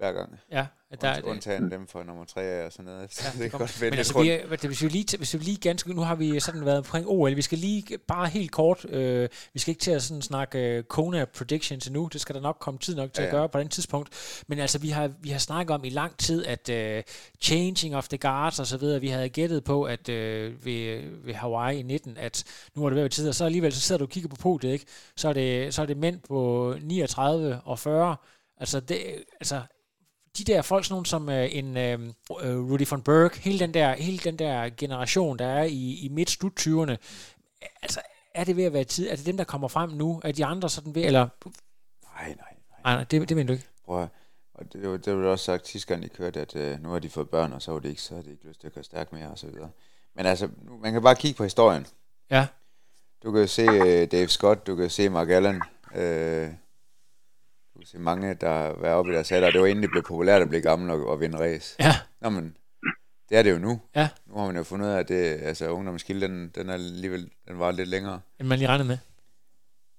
Hver gang. ja, at der, Der, Undtagen dem for nummer tre af og sådan noget. Ja, det det kan godt Men altså, vi, er- hvis, vi lige, hvis vi lige ganske, nu har vi sådan været omkring OL, vi skal lige bare helt kort, øh, vi skal ikke til at sådan snakke øh, Kona predictions endnu, det skal der nok komme tid nok til ja, Ja, at gøre på den tidspunkt, men altså vi har, vi har snakket om i lang tid, at øh, changing of the guards og så videre, vi havde gættet på, at øh, ved, ved Hawaii i 19, at nu var det ved at tid, og så alligevel, så sidder du og kigger på podiet, ikke? Så er det, så er det mænd på 39 og 40, altså det, altså de der folk, sådan nogle som øh, en øh, øh, Rudy von Berg, hele den der, hele den der generation, der er i, i midt slut 20'erne, altså er det ved at være tid? Er det dem, der kommer frem nu? Er de andre sådan ved, eller... Nej, nej, nej. Nej, nej, det, det mener du ikke. Prøv at, og det, var- det var også sagt sidste gang, de kørte, at øh, nu har de fået børn, og så var det ikke, så har de ikke lyst til at køre stærkt mere, og så videre. Men altså, nu- man kan bare kigge på historien. Ja. Du kan jo se øh, Dave Scott, du kan se Mark Allen, øh, kan se mange, der var oppe i deres alder. Det var inden det blev populært at blive gammel og, og vinde race. Ja. Nå, men det er det jo nu. Ja. Nu har man jo fundet ud af, at det, altså, ungdomsskild, den, den er alligevel, den var lidt længere. End man lige regnede med.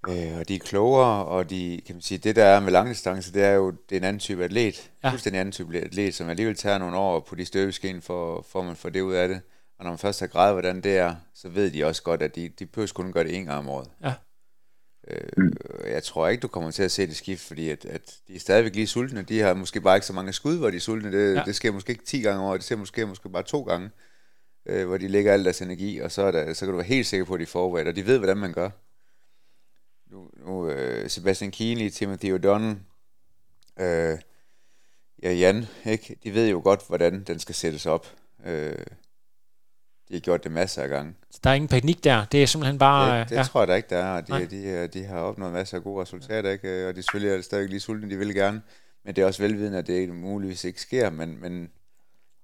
Øh, og de er klogere, og de, kan man sige, det der er med langdistance, det er jo, det er en anden type atlet. Ja. Fuldstændig anden type atlet, som alligevel tager nogle år på de støbeskeen, for, for man får det ud af det. Og når man først har grædet, hvordan det er, så ved de også godt, at de, de behøver kun gøre det en gang om året. Ja. Øh, jeg tror ikke, du kommer til at se det skift, fordi at, at de er stadigvæk lige sultne. De har måske bare ikke så mange skud, hvor de er sultne. Det, Ja. det sker måske ikke 10 gange om året, det sker måske, måske bare to gange, øh, hvor de lægger al deres energi, og så, er der, så kan du være helt sikker på, at de er forberedt, og de ved, hvordan man gør. Nu, nu øh, Sebastian Kienle, Timothy O'Donnell, øh, ja, Jan, ikke? de ved jo godt, hvordan den skal sættes op. Øh, de har gjort det masser af gange. Så der er ingen panik der. Det er simpelthen bare... Det, det ja. tror jeg da ikke, der er. Nej. De, de, de, de har opnået masser af gode resultater, ikke? og de selvfølgelig er stadig lige sultne, de vil gerne. Men det er også velvidende, at det muligvis ikke sker, men, men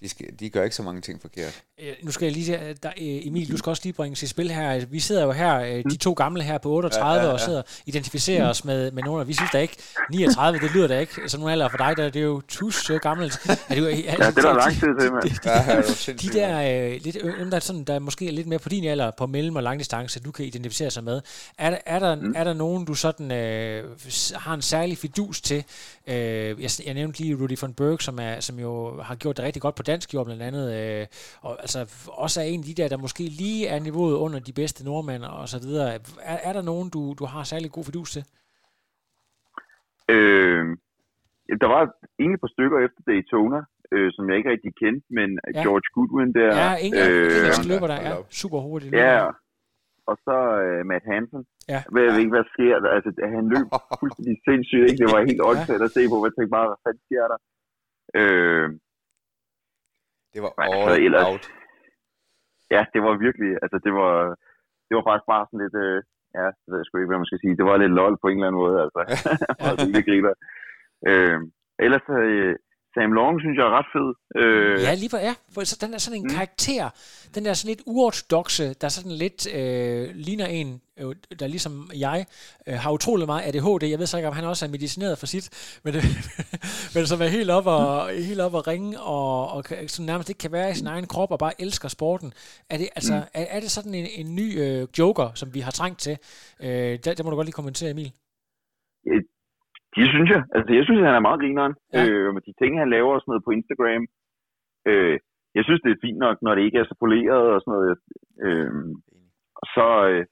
de, skal, de gør ikke så mange ting forkert. Øh, Nu skal jeg lige der, øh, Emil, du skal også lige bringe sit spil her. Vi sidder jo her, øh, de to gamle her på 38, Ja, ja, ja. og sidder og identificerer os med, med nogle, og vi synes da ikke, 39, det lyder da ikke, så nu alder for dig, der, det er jo tus øh, gammelt. Er det, jo, Ja, det er der lang tid til, mand. de, er der, øh, lidt, øh, dem, der, er sådan, der er måske er lidt mere på din alder, på mellem- og langdistance, du kan identificere sig med. Er, der- er, der, mm. er der nogen, du sådan øh, har en særlig fidus til? Øh, jeg, jeg nævnte lige Rudy von Berg, som, er, som jo har gjort det rigtig godt på dansk jord blandt andet, øh, og altså også er en af de der, der måske lige er niveauet under de bedste nordmænd og så videre. Er, er der nogen, du, du har særlig god fidus til? Øh, der var egentlig par stykker efter Daytona, øh, som jeg ikke rigtig kendte, men Ja. ja. George Goodwin der. Ja, ingen øh, ja, løber der er op. super hurtig. Ja, og så øh, Matt Hansen. Ja. Jeg ved ikke, hvad sker der. Altså, han løb fuldstændig sindssygt, ikke? Det var helt åndssvagt at se på. Jeg tænkte bare, hvad fanden sker der? Øh, Det var Men all altså, ellers- out. ja, det var virkelig, altså det var, det var faktisk bare sådan lidt, øh, ja, det ved jeg sgu ikke, hvad man skal sige. Det var lidt lol på en eller anden måde, altså. og det griner. Øh, ellers, øh, Sam Long synes jeg er ret fed. Øh, Ja, lige for, ja. For så den er sådan en mm. karakter, den der sådan lidt uortodoxe, der sådan lidt øh, ligner en, øh, der ligesom jeg øh, har utrolig meget ADHD. Jeg ved så ikke, om han også er medicineret for sit, men, det, men som er helt op og, helt op og ringe, og, og sådan nærmest ikke kan være i sin egen krop, og bare elsker sporten. Er det, altså, er, er det sådan en, en ny øh, joker, som vi har trængt til? Øh, der, der må du godt lige kommentere, Emil. Det synes jeg. Altså, jeg synes, han er meget grineren. Ja. Ja. Øh, med de ting, han laver og sådan noget på Instagram. Øh, jeg synes, det er fint nok, når det ikke er så poleret og sådan noget. Øh, og så, øh,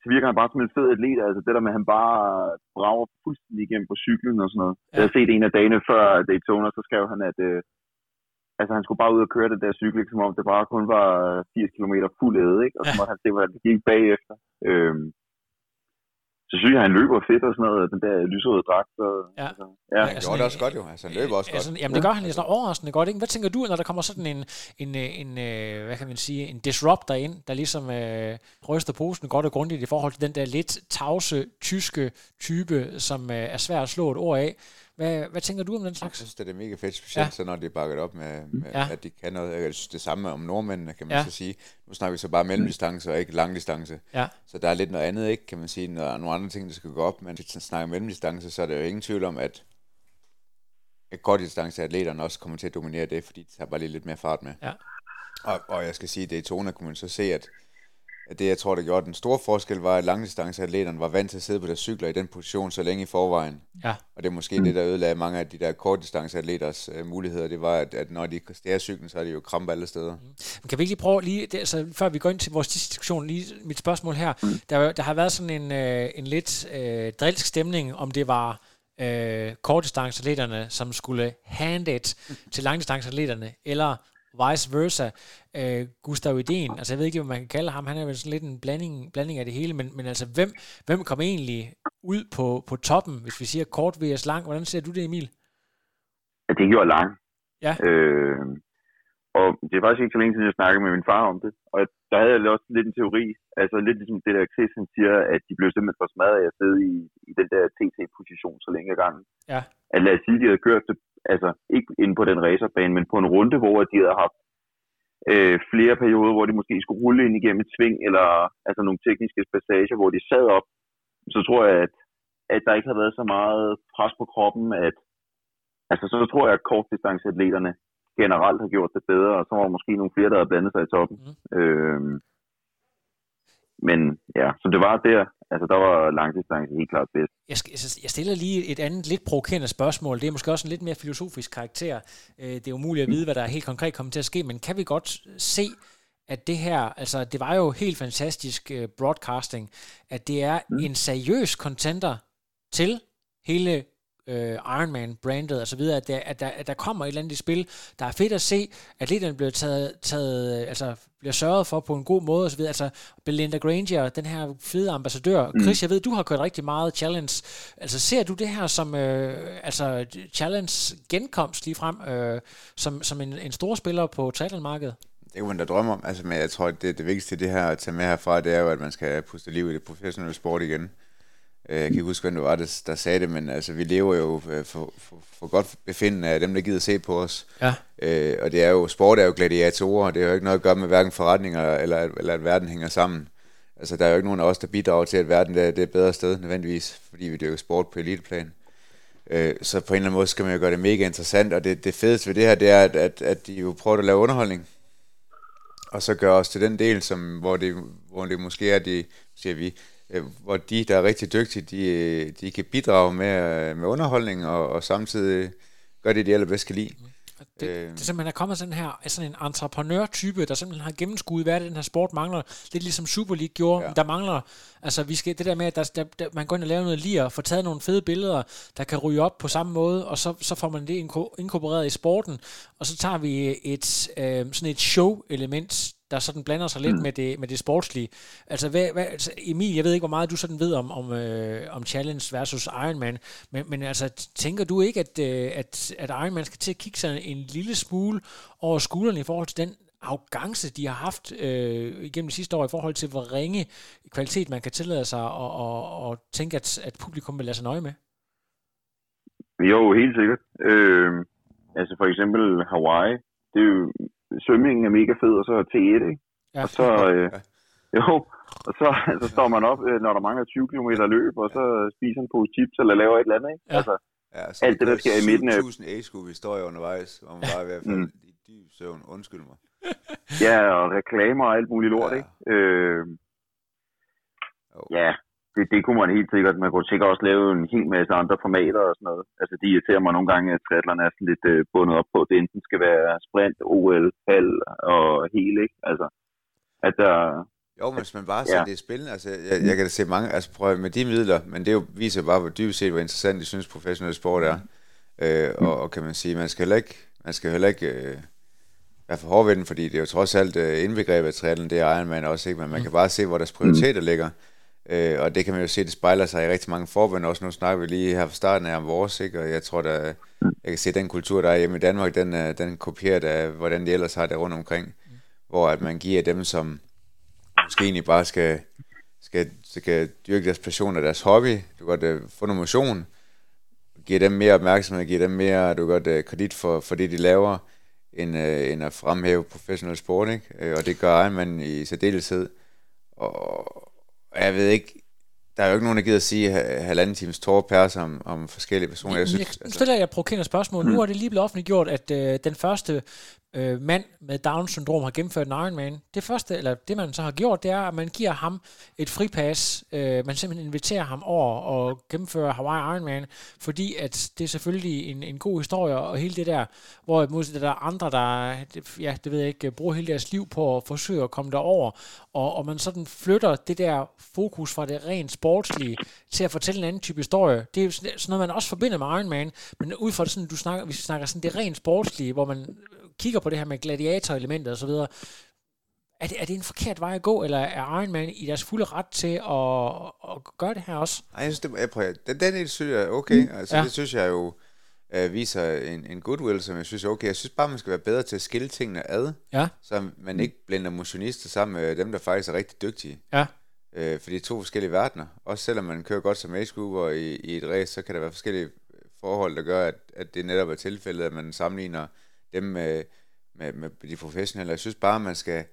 så virker han bare som en fed atlet. Altså, det der med, at han bare brager fuldstændig igennem på cyklen og sådan noget. Ja. Jeg har set en af dagene før Daytona, så skrev han, at øh, altså, han skulle bare ud og køre det der cykel, som om det bare kun var 80 km fuld æde, ikke? Og så Ja. måtte han se, hvad det gik bagefter. Øh, så synes jeg, han løber fedt og sådan noget, den der lysrøde dragt. Så, Ja. Altså, Han ja. Altså, gjorde det også godt jo. Altså, han løber også godt. Altså, jamen, det gør han sådan overraskende godt. Ikke? Hvad tænker du, når der kommer sådan en, en, øh, en øh, hvad kan man sige, en disruptor ind, der ligesom øh, ryster posen godt og grundigt i forhold til den der lidt tavse, tyske type, som øh, er svær at slå et ord af. Hvad, hvad tænker du om den Jeg slags? synes, det er mega fedt, specielt Ja. så når det er bakket op med, med Ja. at de kan noget. Jeg synes det samme om nordmændene, kan man Ja. så sige. Nu snakker vi så bare mellemdistance og ikke langdistance. Ja. Så der er lidt noget andet, ikke, kan man sige, når der er nogle andre ting, der skal gå op. Men hvis vi snakker mellemdistance, så er der jo ingen tvivl om, at et kortdistanceatleterne også kommer til at dominere det, fordi de tager bare lige lidt mere fart med. Ja. Og, og jeg skal sige, at i Daytona kunne man så se, at det, jeg tror, der gjorde den store forskel, var, at langdistanceatleterne var vant til at sidde på deres cykler i den position så længe i forvejen. Ja. Og det er måske mm. det, der ødelagde mange af de der kortdistanceatleters øh, muligheder. Det var, at, at når de stærer cyklen, så er de jo krampe alle steder. Mm. Men Kan vi ikke lige prøve, lige, det, altså, før vi går ind til vores diskussion, lige mit spørgsmål her. Der, der har været sådan en, øh, en lidt øh, drilsk stemning, om det var øh, kortdistanceatleterne, som skulle hand it til langdistanceatleterne, eller vice versa. Øh, Gustav Idén, altså jeg ved ikke, hvad man kan kalde ham, han er vel sådan lidt en blanding, blanding af det hele, men, men altså hvem, hvem kom egentlig ud på, på toppen, hvis vi siger kort vs lang? Hvordan ser du det, Emil? at det gjorde lang. Ja. Øh, og det er faktisk ikke så længe siden, jeg snakkede med min far om det. Og der havde jeg også lidt en teori, altså lidt ligesom det der Chris, han siger, at de blev simpelthen for smadret af at sidde i, i den der TT-position så længe ad gangen. Ja. At lad os sige, at de havde kørt det, altså ikke inde på den racerbane, men på en runde, hvor de havde haft øh, flere perioder, hvor de måske skulle rulle ind igennem et sving, eller altså nogle tekniske passager, hvor de sad op, så tror jeg, at, at der ikke har været så meget pres på kroppen, at altså så tror jeg, at kortdistanceatleterne generelt har gjort det bedre, og så var der måske nogle flere, der havde blandet sig i toppen. Mm. Øhm, men ja, så det var der, altså der var langdistance helt klart bedst. Jeg, jeg stiller lige et andet lidt provokerende spørgsmål. Det er måske også en lidt mere filosofisk karakter. Øh, Det er umuligt at vide, hvad der helt konkret kommer til at ske, men kan vi godt se, at det her, altså det var jo helt fantastisk øh, broadcasting, at det er mm. en seriøs contender til hele øh, Ironman-brandet og så videre, at der, at, der, at der kommer et eller andet i spil, der er fedt at se, at atleterne bliver taget, taget øh, altså bliver sørget for på en god måde og så videre. Altså Belinda Granger, den her fede ambassadør. Mm. Chris, jeg ved, du har kørt rigtig meget challenge. Altså ser du det her som øh, altså challenge genkomst lige frem, øh, som, som en, en stor spiller på triathlon-markedet? Det kan man da drømme om, altså, men jeg tror, det, det vigtigste det her at tage med herfra, det er jo, at man skal puste liv i det professionelle sport igen. Øh, Jeg kan ikke huske, hvem det var, der, der sagde det, men altså, vi lever jo øh, for, for, for godt befindende af dem, der gider se på os. Ja. Øh, og det er jo, sport er jo gladiatorer, og det har jo ikke noget at gøre med hverken forretninger, eller, eller at verden hænger sammen. Altså, der er jo ikke nogen af os, der bidrager til, at verden er, det er et bedre sted, nødvendigvis, fordi vi dyrker sport på eliteplan. Øh, så på en eller anden måde skal man jo gøre det mega interessant, og det, det fedeste ved det her, det er, at, at, at de jo prøver at lave underholdning. Og så gør os til den del, som, hvor, det, hvor det måske er, de, siger vi, hvor de, der er rigtig dygtige, de, de kan bidrage med, øh, med underholdning, og, og samtidig gøre det, de allerbedst kan lide. Det, øh. det simpelthen er kommet sådan her, sådan en entreprenør-type, der simpelthen har gennemskuddet, hvad den her sport mangler. Lidt ligesom Super League gjorde. Ja. Der mangler, altså vi skal, det der med, at der, der, der, man går ind og laver noget lir, og får taget nogle fede billeder, der kan ryge op på samme måde, og så, så får man det inkorporeret i sporten, og så tager vi et, øh, sådan et show-element, der sådan blander sig lidt mm. med, det, med det sportslige. Altså, hvad, hvad, altså, Emil, jeg ved ikke, hvor meget du sådan ved om, om, øh, om Challenge versus Ironman, men, men altså, tænker du ikke, at, øh, at, at Ironman skal til at kigge sig en lille smule over skuldrene i forhold til den arrogance, de har haft øh, igennem de sidste år i forhold til, hvor ringe kvalitet man kan tillade sig og, og, og tænke, at, at publikum vil lade sig nøje med? Jo, helt sikkert. Øh, altså for eksempel Hawaii, det er jo svømningen er mega fed, og så T1, ikke? Ja. Og så, øh, jo, og så, så står man op, øh, når der mangler 20 km løb, og så spiser en pose chips, eller laver et eller andet, ikke? Ja. Altså, ja, så alt det, der sker i midten af... 1000 A-skue-historier undervejs, hvor man bare er ved at falde mm. i dyb søvn. Undskyld mig. ja, og reklamer og alt muligt lort, ja. ikke? Øh, oh. Ja, det, det kunne man helt sikkert. Man kunne sikkert også lave en hel masse andre formater og sådan noget. Altså, det irriterer mig nogle gange, at triathlerne er sådan lidt øh, bundet op på, at det enten skal være sprint, OL, halv og hele, ikke? Altså, at der... Jo, men hvis man bare ser ja. det spændende, altså, jeg, jeg kan da se mange, altså prøv med de midler, men det jo, viser bare, hvor dybest set, hvor interessant de synes, professionel sport er. Øh, og, og, kan man sige, man skal heller ikke, man skal heller ikke øh, være for hård ved den, fordi det er jo trods alt øh, indbegrebet af triathlon, det er Ironman også, ikke? men man kan bare se, hvor deres prioriteter ligger. Øh, og det kan man jo se, det spejler sig i rigtig mange forbund også. Nu snakker vi lige her fra starten af om vores, ikke? og jeg tror, der, jeg kan se, at den kultur, der er hjemme i Danmark, den, øh, den kopierer af, hvordan de ellers har det rundt omkring. Hvor at man giver dem, som måske egentlig bare skal, skal, skal dyrke deres passion og deres hobby, du kan godt uh, få noget motion, giver dem mere opmærksomhed, giver dem mere du kan godt, uh, kredit for, for det, de laver, end, uh, end at fremhæve professionel sport, ikke? Uh, og det gør man i særdeleshed. Og, jeg ved ikke, der er jo ikke nogen, der gider at sige halvanden times tårpærs om, om forskellige personer. Jeg, synes, jeg altså... stiller jeg provokerende spørgsmål. Mm. Nu er det lige blevet offentliggjort, at øh, den første øh, mand med Down-syndrom har gennemført en Ironman. Det første, eller det man så har gjort, det er, at man giver ham et fripas. Øh, man simpelthen inviterer ham over og gennemfører Hawaii Ironman, fordi at det er selvfølgelig en, en god historie, og hele det der, hvor modsat der er andre, der, ja, det ved jeg ikke, bruger hele deres liv på at forsøge at komme derover, og, og man sådan flytter det der fokus fra det rent sportslige til at fortælle en anden type historie. Det er jo sådan noget, man også forbinder med Ironman, men ud fra det sådan, du snakker, hvis vi snakker sådan det rent sportslige, hvor man kigger på det her med gladiator-elementer osv., er det, er det en forkert vej at gå, eller er Iron Man i deres fulde ret til at, at gøre det her også? Nej, jeg synes, det, jeg prøver, den, den synes jeg er okay. Mm. Altså, ja. Det synes jeg jo uh, viser en, en goodwill, som jeg synes er okay. Jeg synes bare, man skal være bedre til at skille tingene ad, ja. så man ikke blender motionister sammen med dem, der faktisk er rigtig dygtige. Ja. Uh, for det er to forskellige verdener. Også selvom man kører godt som age og i, i et race, så kan der være forskellige forhold, der gør, at, at det netop er tilfældet, at man sammenligner dem med, med, med de professionelle. Jeg synes bare, man skal...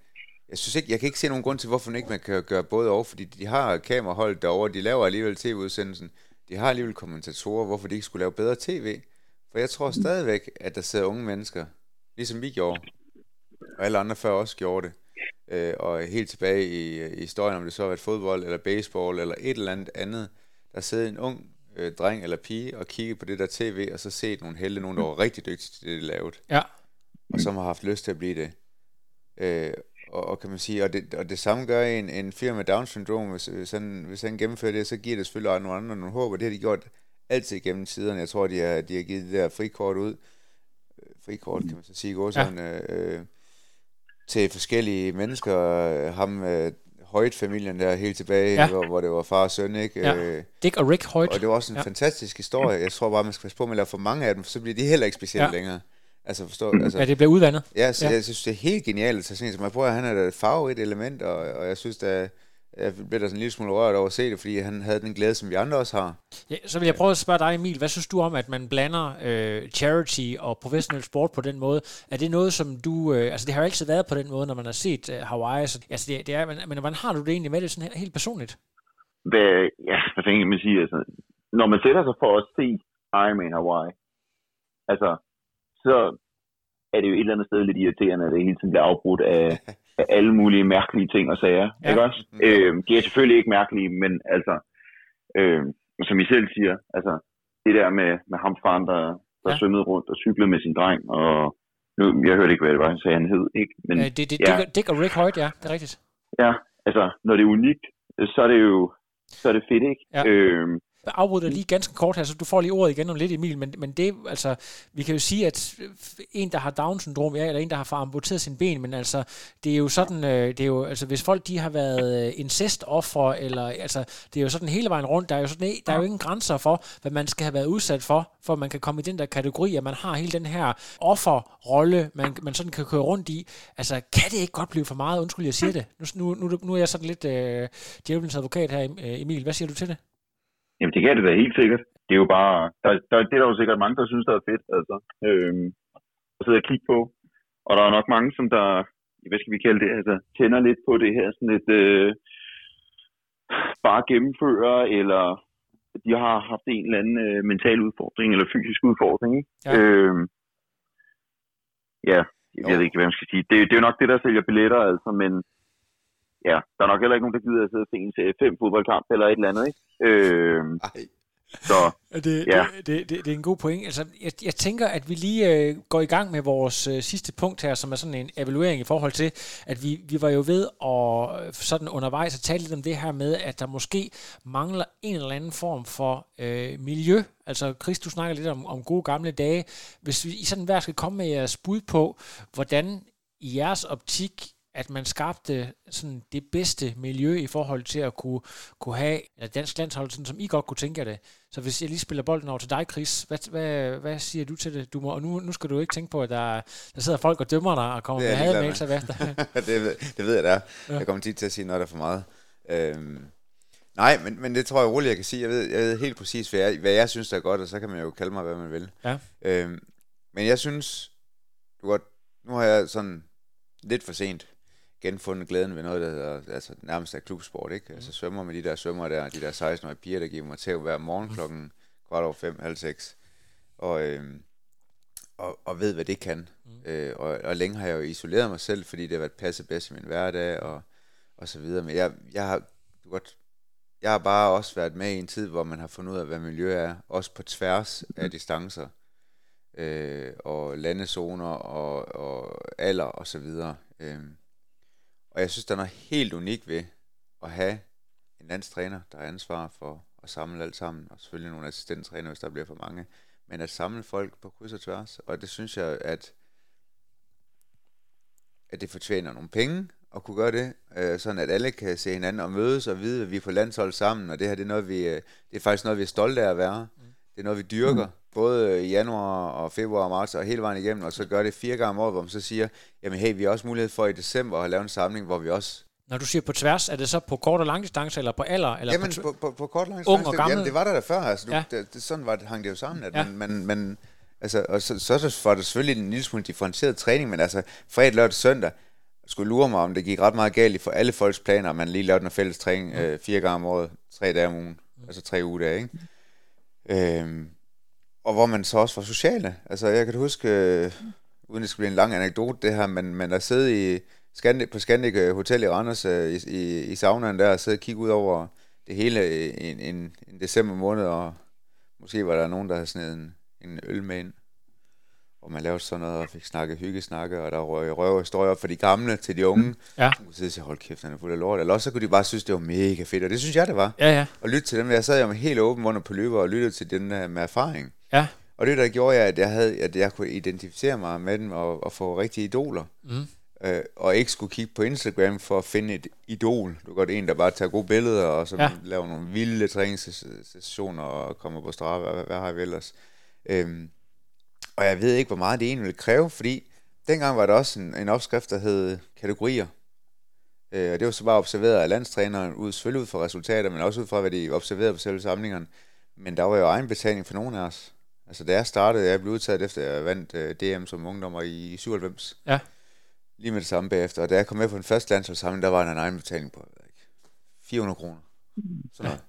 Jeg synes ikke, jeg kan ikke se nogen grund til, hvorfor man ikke man kan gøre både over, fordi de har kameraholdet derovre, de laver alligevel tv-udsendelsen, de har alligevel kommentatorer, hvorfor de ikke skulle lave bedre tv. For jeg tror stadigvæk, at der sidder unge mennesker, ligesom vi gjorde, og alle andre før også gjorde det, øh, og helt tilbage i, i historien, om det så var et fodbold, eller baseball, eller et eller andet andet, der sidder en ung øh, dreng eller pige og kigge på det der tv, og så set nogle helte, nogen, der var rigtig dygtige til det, de lavede. Ja. Og som har haft lyst til at blive det. Øh, og, og kan man sige, og det, og det samme gør en, en firma med Down syndrom, hvis, hvis, han, hvis han gennemfører det, så giver det selvfølgelig nogle andre nogle håb, og det har de gjort altid gennem tiderne. Jeg tror, de har, de har givet det der frikort ud, øh, frikort kan man så sige, går sådan, ja. øh, til forskellige mennesker. Ham, øh, Højt-familien der helt tilbage, ja. hvor, hvor det var far og søn, ikke? Ja. Øh, Dick og Rick Højt. Og det var også en ja. fantastisk historie. Jeg tror bare, man skal passe på med at lave for mange af dem, for så bliver de heller ikke specielt ja. længere. Altså forstå, altså, ja, det bliver udvandet. Ja, så ja. jeg synes, det er helt genialt. Så sådan, man prøver, at han er et farverigt element, og, og jeg synes, at jeg blev da sådan en lille smule rørt over at se det, fordi han havde den glæde, som vi andre også har. Ja, så vil jeg prøve at spørge dig, Emil, hvad synes du om, at man blander øh, charity og professionel sport på den måde? Er det noget, som du... Øh, altså, det har jo altid været på den måde, når man har set øh, Hawaii. Så, altså, det, det er, men, men hvordan har du det egentlig med det sådan helt, helt personligt? Hvad, ja, hvad fanden man sige? Altså, når man sætter sig for at se Ironman Hawaii, altså, så er det jo et eller andet sted lidt irriterende, at det hele tiden bliver afbrudt af, af alle mulige mærkelige ting og sager. Ja. Ikke også? Mm. Øh, de er selvfølgelig ikke mærkelige, men altså, øh, som I selv siger, altså, det der med, med ham faren, der, der ja. svømmede rundt og cyklede med sin dreng, og nu, jeg hørte ikke, hvad det var, han sagde, han hed, ikke? Men, Øh, det, det, ja, Dick, Dick og Rick Hoyt, ja, det er rigtigt. ja, altså, når det er unikt, så er det jo så er det fedt, ikke? Ja. Jeg afbryder dig lige ganske kort her, så du får lige ordet igen om lidt, Emil, men, men det, altså, vi kan jo sige, at en, der har Down-syndrom, ja, eller en, der har fået amputeret sin ben, men altså, det er jo sådan, øh, det er jo, altså, hvis folk, de har været øh, incest-offer, eller, altså, det er jo sådan hele vejen rundt, der er jo sådan, der er jo ingen grænser for, hvad man skal have været udsat for, for man kan komme i den der kategori, at man har hele den her offerrolle, man, man sådan kan køre rundt i. Altså, kan det ikke godt blive for meget? Undskyld, jeg siger det. Nu, nu, nu, nu er jeg sådan lidt øh, djævelens advokat her, øh, Emil. Hvad siger du til det? Jamen, det kan det da helt sikkert. Det er jo bare, der, der, det er der jo sikkert mange, der synes, der er fedt, altså, øhm, at sidde og kigge på. Og der er nok mange, som der, hvad skal vi kalde det, altså, tænder lidt på det her, sådan et, øh, bare gennemfører, eller de har haft en eller anden øh, mental udfordring, eller fysisk udfordring, ikke? Ja. Øhm, ja, jeg Jo. ved ikke, hvad man skal sige. Det, det er jo nok det, der sælger billetter, altså, men ja, der er nok heller ikke nogen, der gider at sidde og se en serie 5 fodboldkamp eller et eller andet, ikke? Ej. så Det, Ja. det, det, det, det er en god point. Altså, jeg, jeg tænker, at vi lige øh, går i gang med vores øh, sidste punkt her, som er sådan en evaluering i forhold til, at vi, vi var jo ved at øh, sådan undervejs at tale lidt om det her med, at der måske mangler en eller anden form for øh, miljø. Altså, Chris, du snakker lidt om, om gode gamle dage. Hvis vi i sådan hver skal komme med jeres bud på, hvordan i jeres optik at man skabte sådan det bedste miljø i forhold til at kunne, kunne have et dansk landshold, sådan som I godt kunne tænke jer det. Så hvis jeg lige spiller bolden over til dig, Chris, hvad, hvad, hvad siger du til det? Du må, og nu, nu skal du ikke tænke på, at der, der sidder folk og dømmer dig og kommer er med hademails af hvad det, ved- det ved jeg, der er. Ja. Jeg kommer tit til at sige noget, der er for meget. Øhm, nej, men, men det tror jeg roligt, jeg kan sige. Jeg ved, jeg ved helt præcis, hvad jeg, hvad jeg synes, der er godt, og så kan man jo kalde mig, hvad man vil. Ja. Øhm, men jeg synes, du godt, nu har jeg sådan lidt for sent genfundet glæden ved noget, der hedder, altså nærmest er klubsport, ikke? Altså svømmer med de der svømmer der, de der 16-årige piger, der giver mig til hver morgen klokken kvart over fem, halv seks. Og, øhm, og, og ved, hvad det kan. Mm. Øh, og, og længe har jeg jo isoleret mig selv, fordi det har været passe bedst i min hverdag, og, og så videre. Men jeg, jeg har du godt, jeg har bare også været med i en tid, hvor man har fundet ud af, hvad miljø er, også på tværs af distancer, øh, og landezoner, og, og alder, og så videre. Øh, og jeg synes, der er noget helt unikt ved at have en landstræner, der har ansvar for at samle alt sammen, og selvfølgelig nogle assistenttræner, hvis der bliver for mange, men at samle folk på kryds og tværs, og det synes jeg, at, at det fortjener nogle penge at kunne gøre det, øh, sådan at alle kan se hinanden og mødes og vide, at vi er på landshold sammen, og det her det er noget, vi, øh, det er faktisk noget, vi er stolte af at være. Det er noget, vi dyrker, både i januar og februar og marts og hele vejen igennem, og så gør det fire gange om året, hvor man så siger, jamen hey, vi har også mulighed for i december at lave en samling, hvor vi også Når du siger på tværs, er det så på kort og lang distance, eller på alder? Eller Jamen, på, på, på, på kort lang og distance, gammel. Jamen, det var der da før. Altså, du, Ja. det, det, sådan var det, hang det jo sammen. At Ja. man, man, man, altså, og så, så var der selvfølgelig en lille smule differentieret træning, men altså fredag, lørdag, søndag, skulle lure mig, om det gik ret meget galt i for alle folks planer, at man lige lavede noget fælles træning øh, fire gange om året, tre dage om ugen, altså tre uger ikke? Øhm, og hvor man så også var sociale. Altså, jeg kan huske, øh, uden det skal blive en lang anekdote, det her, men, men at sidde i Scandic, på Scandic øh, Hotel i Randers øh, i, i, i saunaen der, og sidde og kigge ud over det hele i en, en, en december måned, og måske var der nogen, der havde sådan en, en øl med ind, hvor man lavede sådan noget, og fik snakket hyggesnakke, og der røg røv historier op for de gamle til de unge. Ja. Man kunne sidde og sige, hold kæft, han er fuld af lort. Eller også så kunne de bare synes, det var mega fedt, og det synes jeg, det var. Ja, ja. Og lytte til dem. Jeg sad jo med helt åben under på løber og lyttede til den der med erfaring. Ja. Og det der gjorde jeg, at jeg, havde, at jeg kunne identificere mig med dem og, og få rigtige idoler. Mm. Øh, og ikke skulle kigge på Instagram for at finde et idol. Du godt en, der bare tager gode billeder, og så Ja. laver nogle vilde træningssessioner og kommer på straf, hvad, hvad har vi ellers. Øhm, og jeg ved ikke, hvor meget det egentlig ville kræve, fordi dengang var der også en, en opskrift, der hed kategorier. Øh, og det var så bare observeret af landstræneren, ud, selvfølgelig ud fra resultater, men også ud fra, hvad de observerede på selve samlingerne. Men der var jo egenbetaling for nogle af os. Altså da jeg startede, jeg blev udtaget efter, jeg vandt øh, DM som ungdommer i 97. Ja. Lige med det samme bagefter. Og da jeg kom med på den første landsholdssamling, der var der en egenbetaling på jeg ved ikke, 400 kroner. Sådan noget.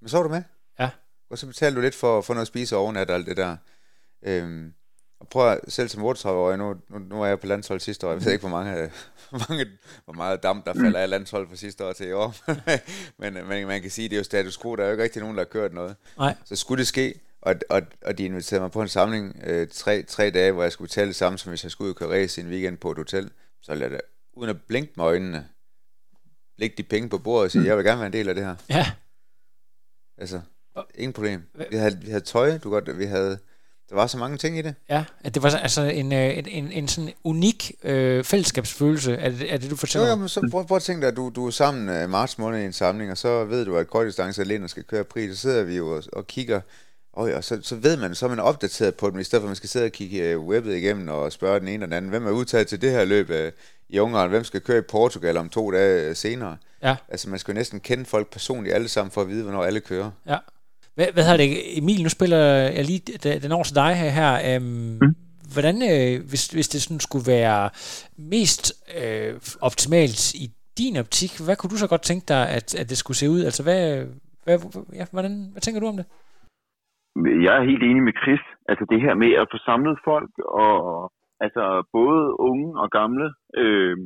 Men så var du med. Ja. Og så betalte du lidt for at få noget at spise overnat og alt det der. Øhm, og prøv at, selv som 38 år, nu, nu, nu er jeg på landshold sidste år, jeg ved ikke, hvor mange, hvor mange hvor meget damp, der falder af landshold fra sidste år til i år. men, men man kan sige, det er jo status quo, der er jo ikke rigtig nogen, der har kørt noget. Nej. Så skulle det ske, Og, og, og de inviterede mig på en samling øh, tre, tre dage, hvor jeg skulle betale det samme, som hvis jeg skulle ud og køre race i en weekend på et hotel. Så lad det, uden at blinke med øjnene, lægge de penge på bordet og sige, jeg vil gerne være en del af det her. Ja. Altså, ingen problem. Vi havde, vi havde tøj, du godt, vi havde, der var så mange ting i det. Ja, at det var så- altså en, øh, en, en, en sådan unik øh, fællesskabsfølelse, er det, er det du Jo, fortæller jo, om? men så prøv, prøv at tænke dig, at du, du er sammen øh, marts måned i en samling, og så ved du, at kortdistance alene skal køre pris, så sidder vi jo og, og kigger, og, og så, så ved man, så er man opdateret på dem, i stedet for at man skal sidde og kigge øh, webbet igennem og spørge den ene og den anden, hvem er udtaget til det her løb øh, i Ungarn, hvem skal køre i Portugal om to dage øh, senere. Ja. Altså man skal jo næsten kende folk personligt alle sammen, for at vide, hvornår alle kører. Ja. Hvad, hvad hedder det? Emil, nu spiller jeg lige den over til dig her. her. Øhm, mm. Hvordan, øh, hvis, hvis det sådan skulle være mest øh, optimalt i din optik, hvad kunne du så godt tænke dig, at, at det skulle se ud? Altså, hvad, hvad, ja, hvordan, hvad tænker du om det? Jeg er helt enig med Chris. Altså det her med at få samlet folk, og altså både unge og gamle, øh,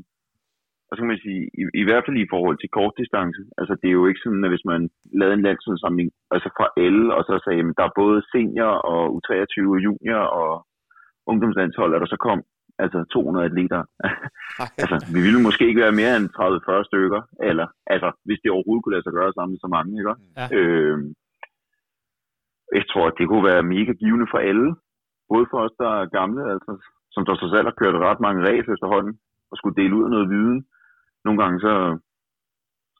og så kan man sige, i, i hvert fald i forhold til kortdistance, altså det er jo ikke sådan, at hvis man lavede en landsholdssamling, altså fra alle, og så sagde, at der er både senior og U23 og junior og ungdomslandshold, at der så kom altså 200 atleter. altså, vi ville måske ikke være mere end 30-40 stykker, eller altså, hvis det overhovedet kunne lade sig gøre sammen med så mange, ikke? Ja. Øh, jeg tror, at det kunne være mega givende for alle. Både for os, der er gamle, altså, som der så selv har kørt ret mange ræs efterhånden, og skulle dele ud af noget viden. Nogle gange så,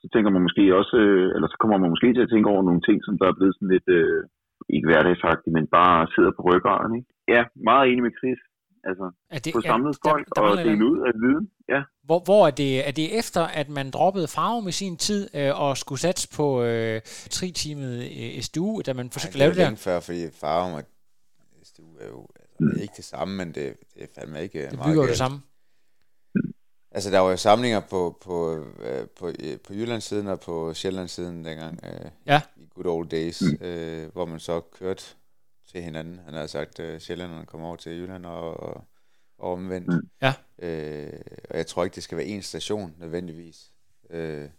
så tænker man måske også, øh, eller så kommer man måske til at tænke over nogle ting, som der er blevet sådan lidt, øh, ikke hverdagsagtigt, men bare sidder på ryggraden. Ikke? Ja, meget enig med Chris. Altså, Er det, få samlet der- folk der og mangler dele ud af viden. Ja. Hvor, hvor er, det, er det efter, at man droppede farve med sin tid øh, og skulle satse på øh, tri-teamet øh, SDU, da man forsøgte at lave det der? længe før, fordi farven og SDU er jo altså, det er ikke det samme, men det, det er fandme ikke øh, Det meget bygger det samme. Altså, der var jo samlinger på, på, øh, på, øh, på Jyllandssiden og på Sjællandssiden dengang, øh, Ja. i good old days, øh, hvor man så kørte til hinanden. Han havde sagt, at øh, sjællænderne kom over til Jylland og, og, og omvendt. Mm. Ja. Øh, og jeg tror ikke, det skal være én station nødvendigvis. Øh,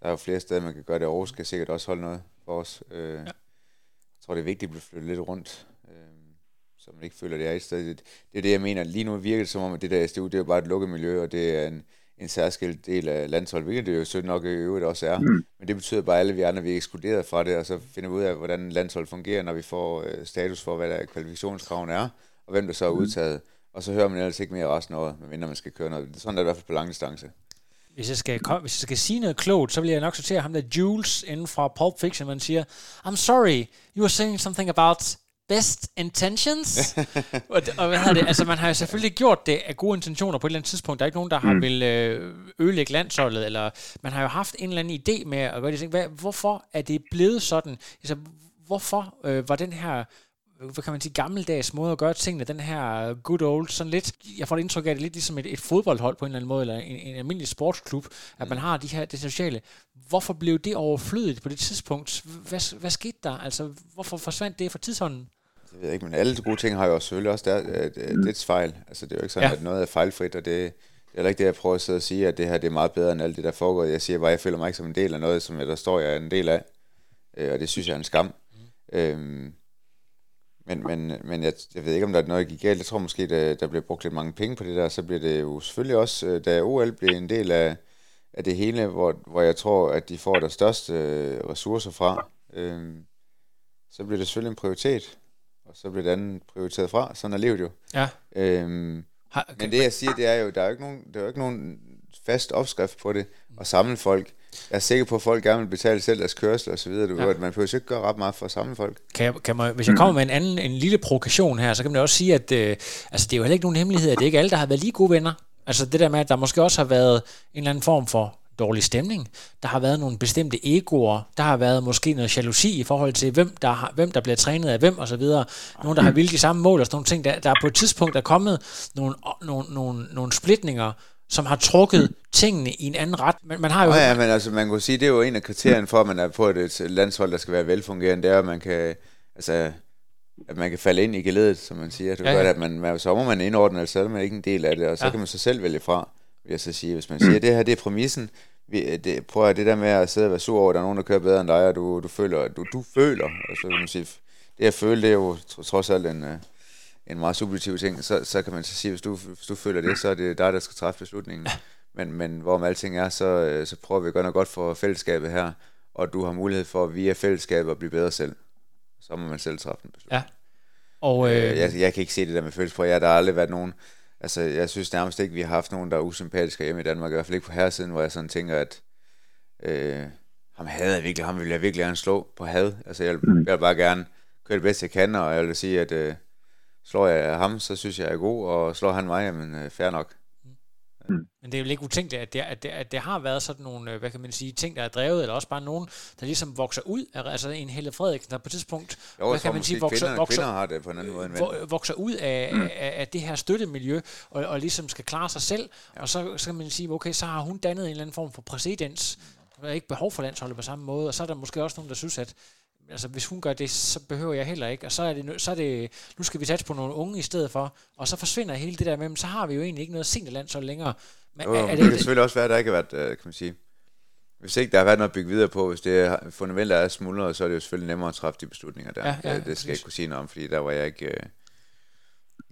der er jo flere steder, man kan gøre det. Aarhus skal sikkert også holde noget for os. Øh, ja. Jeg tror, det er vigtigt at blive flyttet lidt rundt, øh, så man ikke føler, det er et sted. Det, det er det, jeg mener. Lige nu virker det som om, at det der SDU, det er bare et lukket miljø, og det er en, en særskilt del af landsholdet, hvilket det jo sødt nok i øvrigt også er. Mm. Men det betyder bare, at alle vi andre vi er ekskluderet fra det, og så finder vi ud af, hvordan landsholdet fungerer, når vi får øh, status for, hvad der er kvalifikationskravene er, og hvem der så er udtaget. Og så hører man ellers ikke mere resten af året, medmindre man skal køre noget. Sådan er det i hvert fald på lang distance. Hvis jeg, skal, hvis jeg skal sige noget klogt, så vil jeg nok sortere ham der Jules inden fra Pulp Fiction, man siger, I'm sorry, you were saying something about best intentions. og, og hvad hedder det? Altså, man har jo selvfølgelig gjort det af gode intentioner på et eller andet tidspunkt. Der er ikke nogen, der har Mm. vil øh, ødelægge landsholdet, eller man har jo haft en eller anden idé med at gøre de ting. Hvad, hvorfor er det blevet sådan? Altså, hvorfor øh, var den her hvad kan man sige, gammeldags måde at gøre tingene, den her good old, sådan lidt, jeg får det indtryk af, det lidt ligesom et, et fodboldhold på en eller anden måde, eller en, en almindelig sportsklub, at man har de her, det sociale. Hvorfor blev det overflødigt på det tidspunkt? Hvad, hvad skete der? Altså, hvorfor forsvandt det fra tidshånden? Det ved jeg ikke, men alle de gode ting har jo selvfølgelig også der, øh, øh, dets fejl. Altså, det er jo ikke sådan, Ja. at noget er fejlfrit, og det, det er heller ikke det, jeg prøver at sidde og sige, at det her det er meget bedre end alt det, der foregår. Jeg siger bare, at jeg føler mig ikke som en del af noget, som jeg, der står, jeg er en del af. Øh, og det synes jeg er en skam. Mm. Øhm, men men, men jeg, jeg ved ikke, om der er noget, der gik galt. Jeg tror måske, der, der bliver brugt lidt mange penge på det der. Så bliver det jo selvfølgelig også, øh, da OL blev en del af, af det hele, hvor, hvor jeg tror, at de får deres største øh, ressourcer fra, øhm, så bliver det selvfølgelig en prioritet. Og så bliver det andet prioriteret fra. Sådan er livet jo. Ja. Øhm, Har, men det jeg siger, det er jo, der er jo ikke nogen, der er jo ikke nogen fast opskrift på det, at samle folk. Jeg er sikker på, at folk gerne vil betale selv deres kørsel og så videre. Du Ja. ved, man behøver ikke gøre ret meget for at samle folk. kan jeg, kan man, hvis jeg kommer med en anden, en lille provokation her, så kan man da også sige, at øh, altså, det er jo heller ikke nogen hemmelighed, at det er ikke alle, der har været lige gode venner. Altså det der med, at der måske også har været en eller anden form for dårlig stemning. Der har været nogle bestemte egoer. Der har været måske noget jalousi i forhold til, hvem der, har, hvem der bliver trænet af hvem og så videre. Nogen, der har vildt de samme mål og sådan nogle ting. Der, der er på et tidspunkt der er kommet nogle, nogle, nogle, nogle splitninger, som har trukket tingene i en anden ret. Man, man har jo... Nå ja, men altså, man kunne sige, det er jo en af kriterierne for, at man er på et, landshold, der skal være velfungerende, det er, at man kan, altså, at man kan falde ind i geledet, som man siger. Det Ja, ja, ja. at man, så må man indordne, altså, så er man ikke en del af det, og så ja. kan man så selv vælge fra, vil jeg så sige. Hvis man siger, at det her det er præmissen, vi, det, prøv at det der med at sidde og være sur over, at der er nogen, der kører bedre end dig, og du, du føler, du, du føler, altså, kan man sige, det at føle, det er jo tro- trods alt en, øh, en meget subjektiv ting. Så, så kan man så sige, hvis du, hvis du føler det, så er det dig, der skal træffe beslutningen. Men, men hvorom alting er, så, øh, så prøver vi at gøre noget godt for fællesskabet her, og du har mulighed for via fællesskabet at blive bedre selv. Så må man selv træffe en beslutning. Ja. Og, Øh, øh, jeg, jeg kan ikke se det der med følelsesprøver. Jeg, der har aldrig været nogen... Altså, jeg synes nærmest ikke, vi har haft nogen, der er usympatiske hjemme i Danmark. I hvert fald ikke på herresiden, hvor jeg sådan tænker, at... Øh, ham havde jeg virkelig, ham ville jeg virkelig gerne slå på had. Altså, jeg, vil- jeg vil bare gerne køre det bedste, jeg kan, og jeg vil sige, at øh, slår jeg ham, så synes jeg, jeg er god, og slår han mig, jamen, øh, fair nok. Men det er jo ikke utænkeligt, at det, at, det, at det har været sådan nogle, øh, hvad kan man sige, ting, der er drevet, eller også bare nogen, der ligesom vokser ud af, altså en Helle Frederiksen, der på et tidspunkt, Jo, hvad kan man sige, vokser, kvinder, vokser, kvinder har det på en anden måde end vokser ud af, mm. af, af det her støttemiljø, og, og ligesom skal klare sig selv, ja. og så, så kan man sige, okay, så har hun dannet en eller anden form for præcedens, der er ikke behov for landsholdet på samme måde, og så er der måske også nogen, der synes, at altså, hvis hun gør det, så behøver jeg heller ikke, og så er det, så er det nu skal vi satse på nogle unge i stedet for, og så forsvinder hele det der med, så har vi jo egentlig ikke noget seniorlandshold længere. Men Jo, er, er det, det kan selvfølgelig også være, at der ikke har været, øh, kan man sige, hvis ikke der har været noget at bygge videre på, hvis det fundamentet er smuldret, så er det jo selvfølgelig nemmere at træffe de beslutninger der. Ja, ja, det, det skal jeg præcis. ikke kunne sige noget om, fordi der var jeg ikke, øh,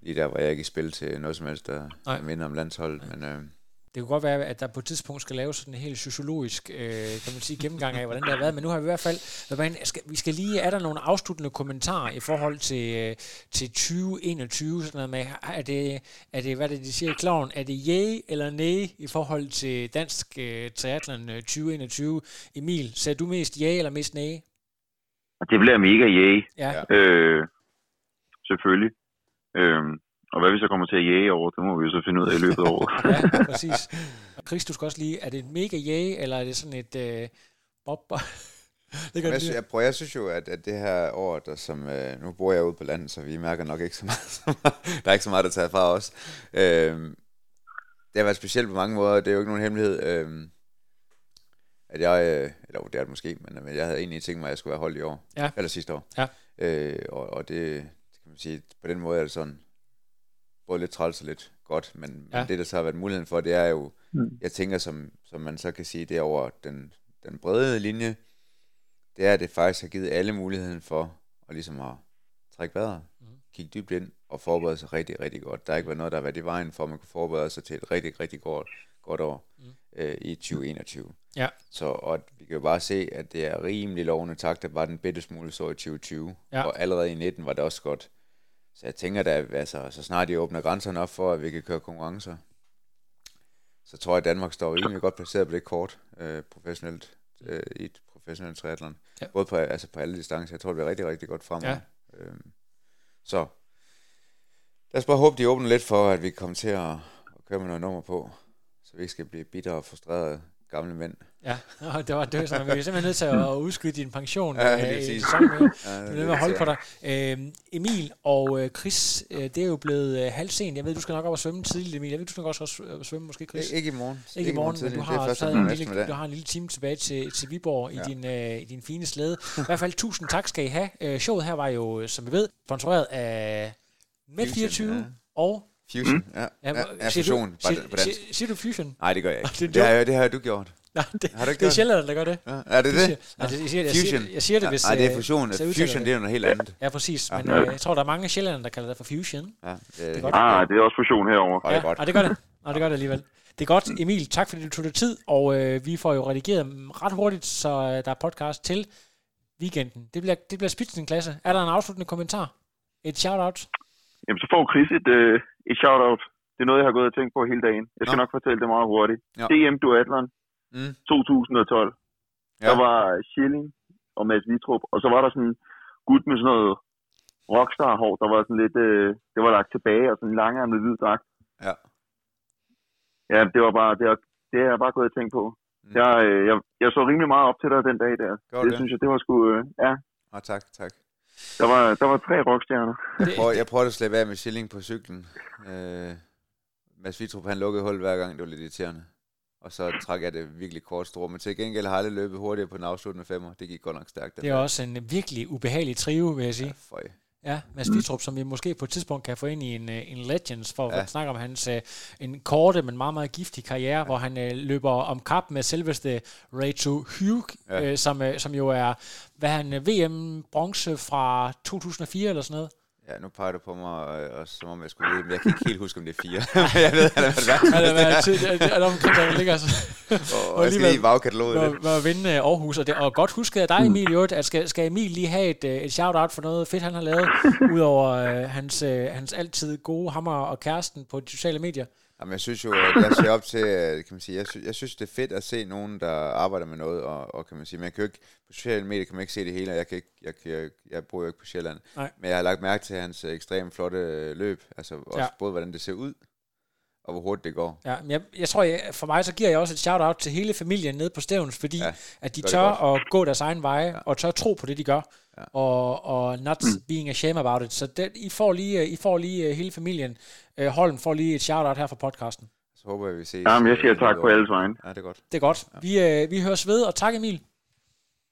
lige der var jeg ikke i spil til noget som helst, der, Nej. der minder om landsholdet, men øh, Det kunne godt være, at der på et tidspunkt skal laves sådan en helt sociologisk øh, kan man sige, gennemgang af, hvordan det har været. Men nu har vi i hvert fald... Skal, vi skal lige... Er der nogle afsluttende kommentarer i forhold til, øh, til 2021? Sådan noget med, er det, er det, hvad det, de siger i kloven? Er det yay eller nej i forhold til dansk øh, triathlon øh, 2021? Emil, ser du mest ja eller mest nej? Det bliver mega yay, Ja. Ja. øh, selvfølgelig. Øhm, og hvad vi så kommer til at jage over, det må vi jo så finde ud af i løbet af året. ja, præcis. Chris, du skal også lige... Er det et mega yay, eller er det sådan et... Øh, bob, det gør jeg, det sy- lige. jeg, prøver, jeg synes jo, at, at det her år, der som, øh, nu bor jeg ude på landet, så vi mærker nok ikke så meget, der er ikke så meget, der tager fra os. Øh, det har været specielt på mange måder, det er jo ikke nogen hemmelighed, øh, at jeg, øh, eller det er det måske, men, men jeg havde egentlig tænkt mig, at jeg skulle være holdt i år, Ja. eller sidste år. Ja. Øh, og, og det, det kan man sige, på den måde er det sådan, både lidt træls og lidt godt, men, Ja. men det, der så har været muligheden for, det er jo, Mm. jeg tænker, som, som man så kan sige, det er over den, den brede linje, det er, at det faktisk har givet alle muligheden for at ligesom at trække vejret, mm. kigge dybt ind og forberede sig rigtig, rigtig godt. Der har ikke været noget, der har været i vejen for, at man kunne forberede sig til et rigtig, rigtig godt, godt år Mm. mm. øh, i 2021. Ja. Så og vi kan jo bare se, at det er rimelig lovende takt, der var den bitte smule så i 2020, Ja. og allerede i 19 var det også godt. Så jeg tænker da, altså, så snart de åbner grænserne op for, at vi kan køre konkurrencer, så tror jeg, at Danmark står rimelig godt placeret på det kort øh, professionelt, øh, i et professionelt triathlon. Ja. Både på, altså på alle distancer. Jeg tror, det bliver rigtig, rigtig godt fremover. Ja. Øhm, så lad os bare håbe, de åbner lidt for, at vi kommer til at, at køre med noget nummer på, så vi ikke skal blive bitre og frustrerede gamle mænd. Ja, Nå, det var det sådan, vi er simpelthen nødt til at udskyde din pension Ja, øh, præcis. en sæson mere. Ja, Du er nødt til at holde på dig. Øhm, Emil og øh, Chris, øh, det er jo blevet øh, halv sent. Jeg ved, du skal nok op og svømme tidligt, Emil. Jeg ved, du skal også også øh, svømme, måske, Chris. Ik- ikke i morgen. Ikke i morgen, men du Det er har, taget en lille, du har en lille time tilbage til, til Viborg ja. I, din, øh, i din fine slæde. I hvert fald tusind tak skal I have. Øh, showet her var jo, øh, som vi ved, sponsoreret af Med24 Fusion, ja. og... Fusion, ja. ja, ja, ja fusion, du, siger, på dansk. siger, siger, du Fusion? Nej, det gør jeg Det ikke. en Det, har, det har du gjort. Nej, det, Har du ikke det er sjældent, der gør det. Ja, er det Du det? siger- altså, jeg siger- jeg siger- Fusion. jeg siger det, hvis, Nej, det er øh, fusion. udtaler Fusion, det er jo noget helt andet. Ja, præcis. Ja. Men øh, jeg tror, der er mange sjældent, der kalder det for Fusion. Ja, det, Det er godt. Ah, det er også fusion herover. Og det er godt. Og det gør det. Og det gør det alligevel. Det er godt, Emil. Tak fordi du tog dig tid, og øh, vi får jo redigeret ret hurtigt, så øh, der er podcast til weekenden. Det bliver, det bliver spidsen klasse. Er der en afsluttende kommentar? Et shout-out? Jamen, så får Chris et, øh, et shout-out. Det er noget, jeg har gået og tænkt på hele dagen. Jeg skal Nå. nok fortælle det meget hurtigt. Ja. DM Duathlon Mm. 2012. Ja. Der var Schilling og Mads Vitrup, og så var der sådan en gut med sådan noget rockstar-hår, der var sådan lidt, øh, det var lagt tilbage, og sådan en langærmet hvid dragt. Ja. Ja, det var bare, det, var, det har jeg bare gået og tænkt på. Mm. Jeg, øh, jeg, jeg så rimelig meget op til dig den dag der. Gjorde det, det? synes jeg, det var sgu, øh, ja. Ah, tak, tak. Der var, der var tre rockstjerner. Jeg prøver, jeg prøvede at slippe af med Schilling på cyklen. Øh, Mads Vitrup, han lukkede hul hver gang, det var lidt irriterende. Og så trak jeg det virkelig kort store. Men til gengæld har jeg aldrig løbet hurtigere på den afsluttende femmer. Det gik godt nok stærkt. Det er også en virkelig ubehagelig trio, vil jeg sige. Ja, føj. Ja, Mads Vitrup, som vi måske på et tidspunkt kan få ind i en, øh, en Legends, for Ja. at snakke om hans øh, en korte, men meget, meget giftig karriere, ja. hvor han øh, løber om kap med selveste Rachel Hugh, ja. Øh, som, øh, som jo er, hvad er han, VM-bronze fra 2004 eller sådan noget. Ja, nu peger du på mig, og, og som om jeg skulle vide, men jeg kan ikke helt huske, om det er fire. Jeg ved, han har været Han har været værd. til, er, er der omkring, der ligger altså, Og, og jeg skal lige i bagkataloget lidt. at vinde Aarhus. Og, det, og godt huske af dig, Emil, øvrigt, at skal, skal Emil lige have et, øh, et shout-out for noget fedt, han har lavet, udover øh, hans, øh, hans altid gode hammer og kæresten på de sociale medier. Jamen, jeg synes jo, at jeg ser op til, øh, kan man sige, jeg, sy- jeg synes, det er fedt at se nogen, der arbejder med noget, og, og kan man sige, man kan jo ikke, på sociale medier kan man ikke se det hele, og jeg, kan ikke, jeg, jeg, jeg bor jo ikke på Sjælland, Nej. men jeg har lagt mærke til hans øh, ekstremt flotte øh, løb, altså også Ja. både hvordan det ser ud, og hvor hurtigt det går. Ja, men jeg, jeg tror, jeg, for mig så giver jeg også et shout-out til hele familien nede på Stævns, fordi ja, at de tør at gå deres egen veje, ja. og tør tro på det, de gør, ja. Og, og not mm. being ashamed about it. Så det, I får lige, I får lige øh, hele familien. Øh, Holm får lige et shout-out her fra podcasten. Så håber jeg, vi ses. Jamen, jeg siger øh, tak på alles vejen. Ja, det er godt. Det er godt. Ja. Vi, øh, vi høres ved, og tak Emil.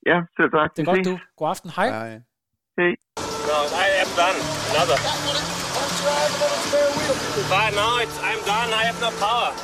Ja, selv tak. Det er Vi godt, ses. du. God aften. Hej. Hej. Hej. No, I am done. Another. But now it's, I'm done. I have no power.